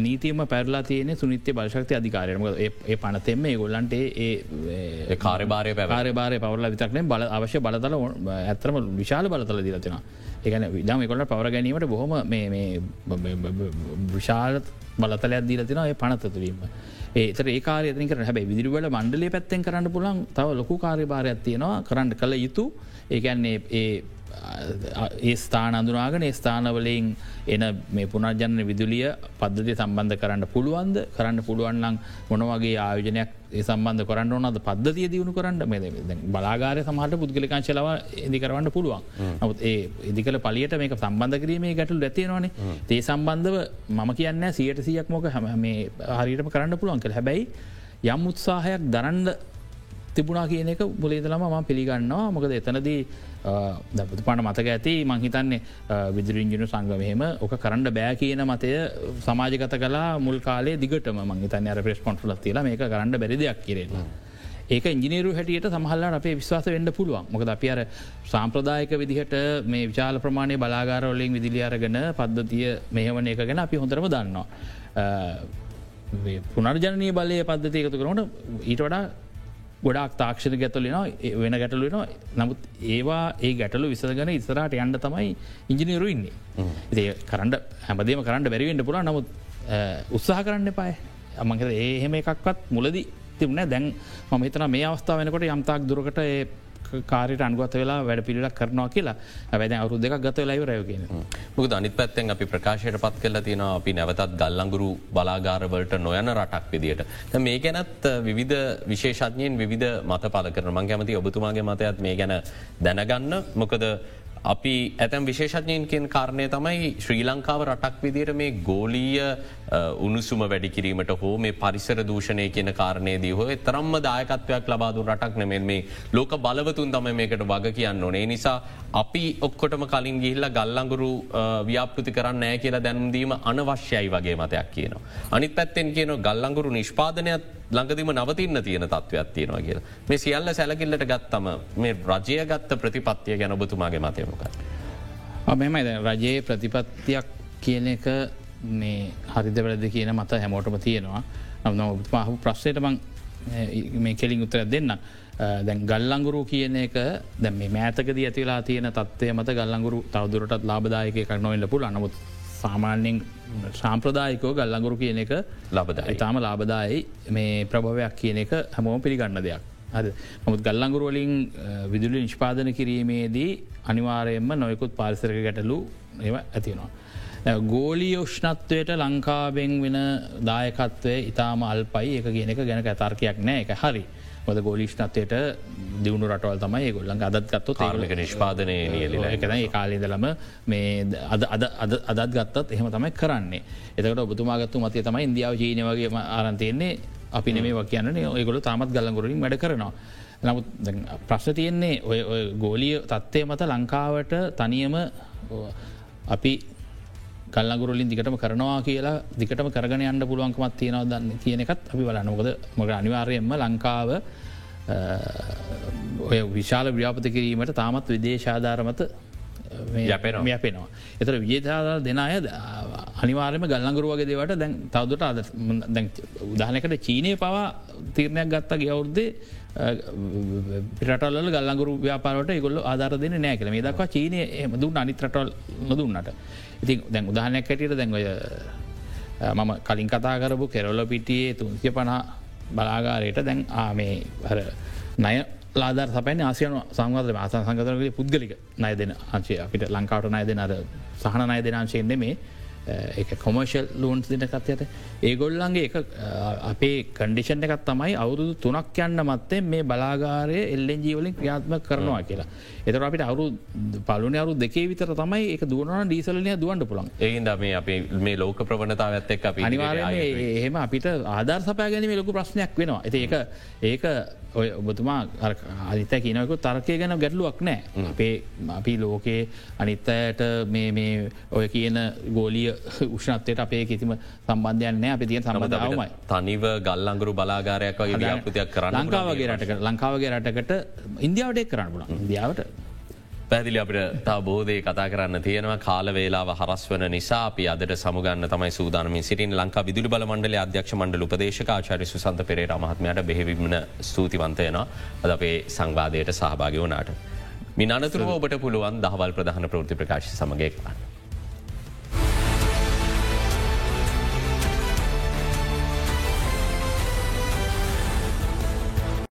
නීතියම පැරලා තියන සුනිත්‍ය බලශක්ති අධිකාරයම ඒ පනතෙම ඒ ගොල්ලන්ට ඒ කාරබාරය පැකාරය බාරය පවරලා විතක්නේ බල අවශ්‍ය බලතල ඇත්‍රම විශාල බලතල දිරතිනවා. එකන විදම් එකොට පවර ගැනීමට බොහොම විශාලත් බලතලයක් දීල තින ඒ පනතතුවීම. ඒතර ඒ කාරයතික හැබයි විදිරිවල මණ්ඩලේ පැත්තෙන් කරන්න පුලන් තව ලොකු කාර්යභාරයක් තියෙනවා කරන්න කළ යුතු ඒකන්නේ ඒ ඒ ස්ථාන අඳුනාගෙන ස්ථානවලින් එන මේ පුනර්ජන විදුලිය පද්ධති සම්බන්ධ කරන්න පුළුවන්ද? කරන්න පුළුවන්ලං මොනවගේ ආයෝජනයක් ඒ සම්බන්ධ කරන්න ඕනද? පද්ධතිය දියුණු කරන්න මේ බලාගාර සමහට පුද්ගලිකාංශලව ඉදිකරවන්න පුළුවන්. නමුත් ඒ ඉදිකල පලියට මේක සම්බන්ධ කිරීමේ ගැටල් ඇතියෙනවානේ ඒ සම්බන්ධව මම කියන්න සියට සියක් මොක හැම මේ හරිටම කරන්න පුළුවන් කළ හැබැයි යම් උත්සාහයක් දරන්ඩ තිබුණා කියන එක බුලේදලම ම පිළිගන්නවා. මොකද එතනදී පණ මතක ඇති මංහිතන්නේ විදිරිංජිනු සංගමහෙම ඕක කරන්න බෑ කියන මතය සමාජගත කලා මුල් කාලේ දිගටම මංහිතන්න අර ප්‍රෙස් කොන්ට්‍රල තිලා මේක කරන්න බැරි දෙයක් කිරෙන. ඒක ඉංජිනීරු හැටියට සහල්ලා අපේ විශ්වාස වෙන්න පුළුවන් මොකද අප අර සාම්ප්‍රදායක විදිහට මේ විශාල ප්‍රමාණය බලාගාරවලින් විදිලි අරගෙන පද්ධතිය මෙහවන එක ගැන අපි හොඳරම දන්නවා. පුනර්ජනය බලය පද්ධතිය එකතු කරනට ඊට වඩා ගොඩක් තාක්ෂණ ගැතුලෙනවා වෙන ගැටලුවෙනවා නමුත් ඒවා ඒ ගැටලු විසගන ඉස්සරට යන්න තමයි ඉංජිනීරු ඉන්නේ. ඒ කරන්න හැමදේම කරන්න බැරිවෙන්ට පුළ නමුත් උත්සාහ කරන්න එපායි. අමඟ ඒහෙම එකක්වත් මුලදි තිබුණ දැන් මම හිතන මේ අවස්ථාව වෙනකොට යම්තාක් දුරකට කාරයට අන්ගත වෙලා වැඩ පිළිලක් කරනවා කියලා. වැද අවරු දෙක් ගත ලයිවරයගෙන මුද අනිත් පැත්තෙන් අපි ප්‍රකාශයට පත් කල තියෙන අපි නැවතත් ගල්ලංගුරු බලාගාරවලට නොයන රටක් විදිට. මේ ගැනත් විවිධ විශේෂඥයෙන් විධ මත පල කරන මං කැමති ඔබතුමාගේ මතයත් මේ ගැන දැනගන්න. මොකද අපි ඇතැම් විශේෂඥයන්කෙන් කාරණය තමයි ශ්‍රී ලංකාව රටක් විදියට මේ ගෝලීය උණුසුම වැඩිකිරීමට හෝ මේ පරිසර දූෂණය කියන කාරණයේදී හෝ තරම්ම දායකත්වයක් ලබාදු රටක් නෙමෙන් මේ ලෝක බලවතුන් තම මේකට වග කියන්න ඕනේ නිසා අපි ඔක්කොටම කලින් ගිහිල්ල ගල්ලංගුරු ව්‍යාපෘති කරන්න නෑ කියලා දැනුම්දීම අනවශ්‍යයි වගේ මතයක් කියනවා. අනිත් පැත්තෙන් කියන ගල්ලංගුරු නිෂ්පාදනයක් ළඟදිම නවතින්න තියෙන තත්ත්වයක් තියෙනවා කියලා. මේ සියල්ල සැලකිල්ලට ගත්තම මේ රජය ගත්ත ප්‍රතිපත්තිය ගැන ඔබතුමාගේ මතයමක. මෙමයි රජයේ ප්‍රතිපත්තියක් කියන එක මේ හරිද වැලද කියන මත හැමෝටම තියෙනවා නම් ඔබතුමාහු ප්‍රශ්යට මං මේ කෙලින් උත්තර දෙන්න. දැන් ගල්ලංගුරු කියන එක දැ මේ මෑතකද ඇතිලා තියෙන තත්වය මත ගල්ලංගුරු තවදුරටත් ලාබදායක කරනොවෙල්ල පුළ නමුත් සාමාන්‍යෙන් සාම්ප්‍රදායිකෝ ගල්ලඟුරු කියන එක ලබද ඉතාම ලාබදායි මේ ප්‍රභවයක් කියන එක හැමෝම පිළිගන්න දෙයක්. අද නමුත් ගල්ලංගුරුවලින් විදුලි නිෂ්පාදන කිරීමේදී අනිවාරයෙන්ම නොයකුත් පාරිසරක ගැටලු ඒව ඇතිනවා. ගෝලී ෂ්නත්වයට ලංකාබෙන් වෙන දායකත්වය ඉතාම අල්පයි. එක කියන එක ගැන ඇතර්කයක් නෑ. එක හරි. මොද ගෝලිෂ්නත්වයට දියුණු රටවල් තමයි ගොල්ලන් අදත් ගත්තු තාර්ලක නිෂ්පාදනය එකන ඒ කාලේදලම මේ අදත් ගත්තත් එහෙම තමයි කරන්නේ. එතකට ඔබතුමාගත්තු මතය තමයි ඉන්දියාව ජීනය වගේ ආරන්තයන්නේ අපි නෙමේ වක් කියන්නේ ඔයගොල තාමත් ගල්ලගොරින් වැඩ කරනවා. නමුත් ප්‍රශ්න තියෙන්නේ ඔය ගෝලිය තත්ත්වය මත ලංකාවට තනියම අපි කල්ලගුරලින් දිගටම කරනවා කියලා දිකටම කරගන යන්න පුළුවන්කමත් තියෙනව දන්න? කියනෙකත් අපි බලන්නකොද මක අනිවාර්යෙන්ම ලංකාව ඔය විශාල ව්‍යාපත කිරීමට තාමත් විදේශාධාරමත යපෙනවා. එතර විජේතාදාර දෙන අය අනිවාර්යම ගල්ලංගරුවගේ දේවට දැන් තවදුට අද උදාහනකට චීනය පවා තීරණයක් ගත්තා ගවුද්දේ පිරටල් ගල්ලංගුරු ව්‍යාපාරට ගොල්ල ආධර දෙන නෑ කළ මේ දක්වා චීනය දුන්න අනිත්‍රටල් නොදුන්නට. ඉතින් දැන් උදාහනයක් ඇටියට දැන්ගොය මම කලින් කතා කරපු කෙරොල්ල පිටියේ තුන්සිය පනා බලාගාරයට දැන් ආමේ හර නය ලාදර සපැන ආසියන සංගත ආස සංගතරගේ පුද්ගලික නය දෙන අංශය. අපිට ලංකාවට නය දෙන අර සහන නය දෙනංශයෙන්ද මේ එක කොමර්ශල් ලෝන්ස් දෙනකත්යට ඒගොල්ලන්ගේ එක අපේ කන්ඩිෂන් එකත් තමයි අවුරුදු තුනක් යන්න මත්තේ මේ බලාගාරය එල්ලෙන් ජීවලින් ක්‍රියාත්ම කරනවා කියලා. එතර අපිට අවරු පලුන අවරු දෙකේ විතර තමයි එක දුවන ඩීසලනය දුවන්ට පුළන් ඒහින්ද මේ අප මේ ලෝක ප්‍රවණතාව ඇත්තෙක් අප අනිවාරය එහෙම අපිට ආධර් සපෑගැනීම ලොකු ප්‍රශ්නයක් වෙනවා. ඇති ඒක ඒක ඔය ඔබතුමා අනිත කියනවක තර්කය ගැන ගැටලුවක් නෑ. අපේ අපි ලෝකයේ අනිත්තයට මේ ඔය කියන ගෝලිය උෂ්නත්වයට අපේ කිසිම සම්බන්ධයන්න අප තිය සම්බධාවමයි තනිව ගල්ලංගුරු බලාගාරයක් වගේ ව්‍යාපෘතියක් කරන්න ලංකාවගේ රටක ලංකාවගේ රටකට ඉන්දියාවට කරන්න පුලන් ඉදියාවට පැදිලි අපිට තා බෝධය කතා කරන්න තියෙනවා. කාල වේලාව හරස් වන නිසා අපි අදට සමුගන්න තමයි සූදානමින් සිටින් ලංකා විදුලි බල මණ්ඩල අධ්‍යක්ෂ මණ්ඩල උපදේශකාචාරි සුසන්ත පෙරේ මහත්මයට බෙහිවිමන ස්තුතිවන්තයන අද අපේ සංවාදයට සහභාග වනාට. මිනතුරුව ඔබට පුළුවන් දහවල් ප්‍රධාන ප්‍රෘති ප්‍රකාශ සමගය කරන්න.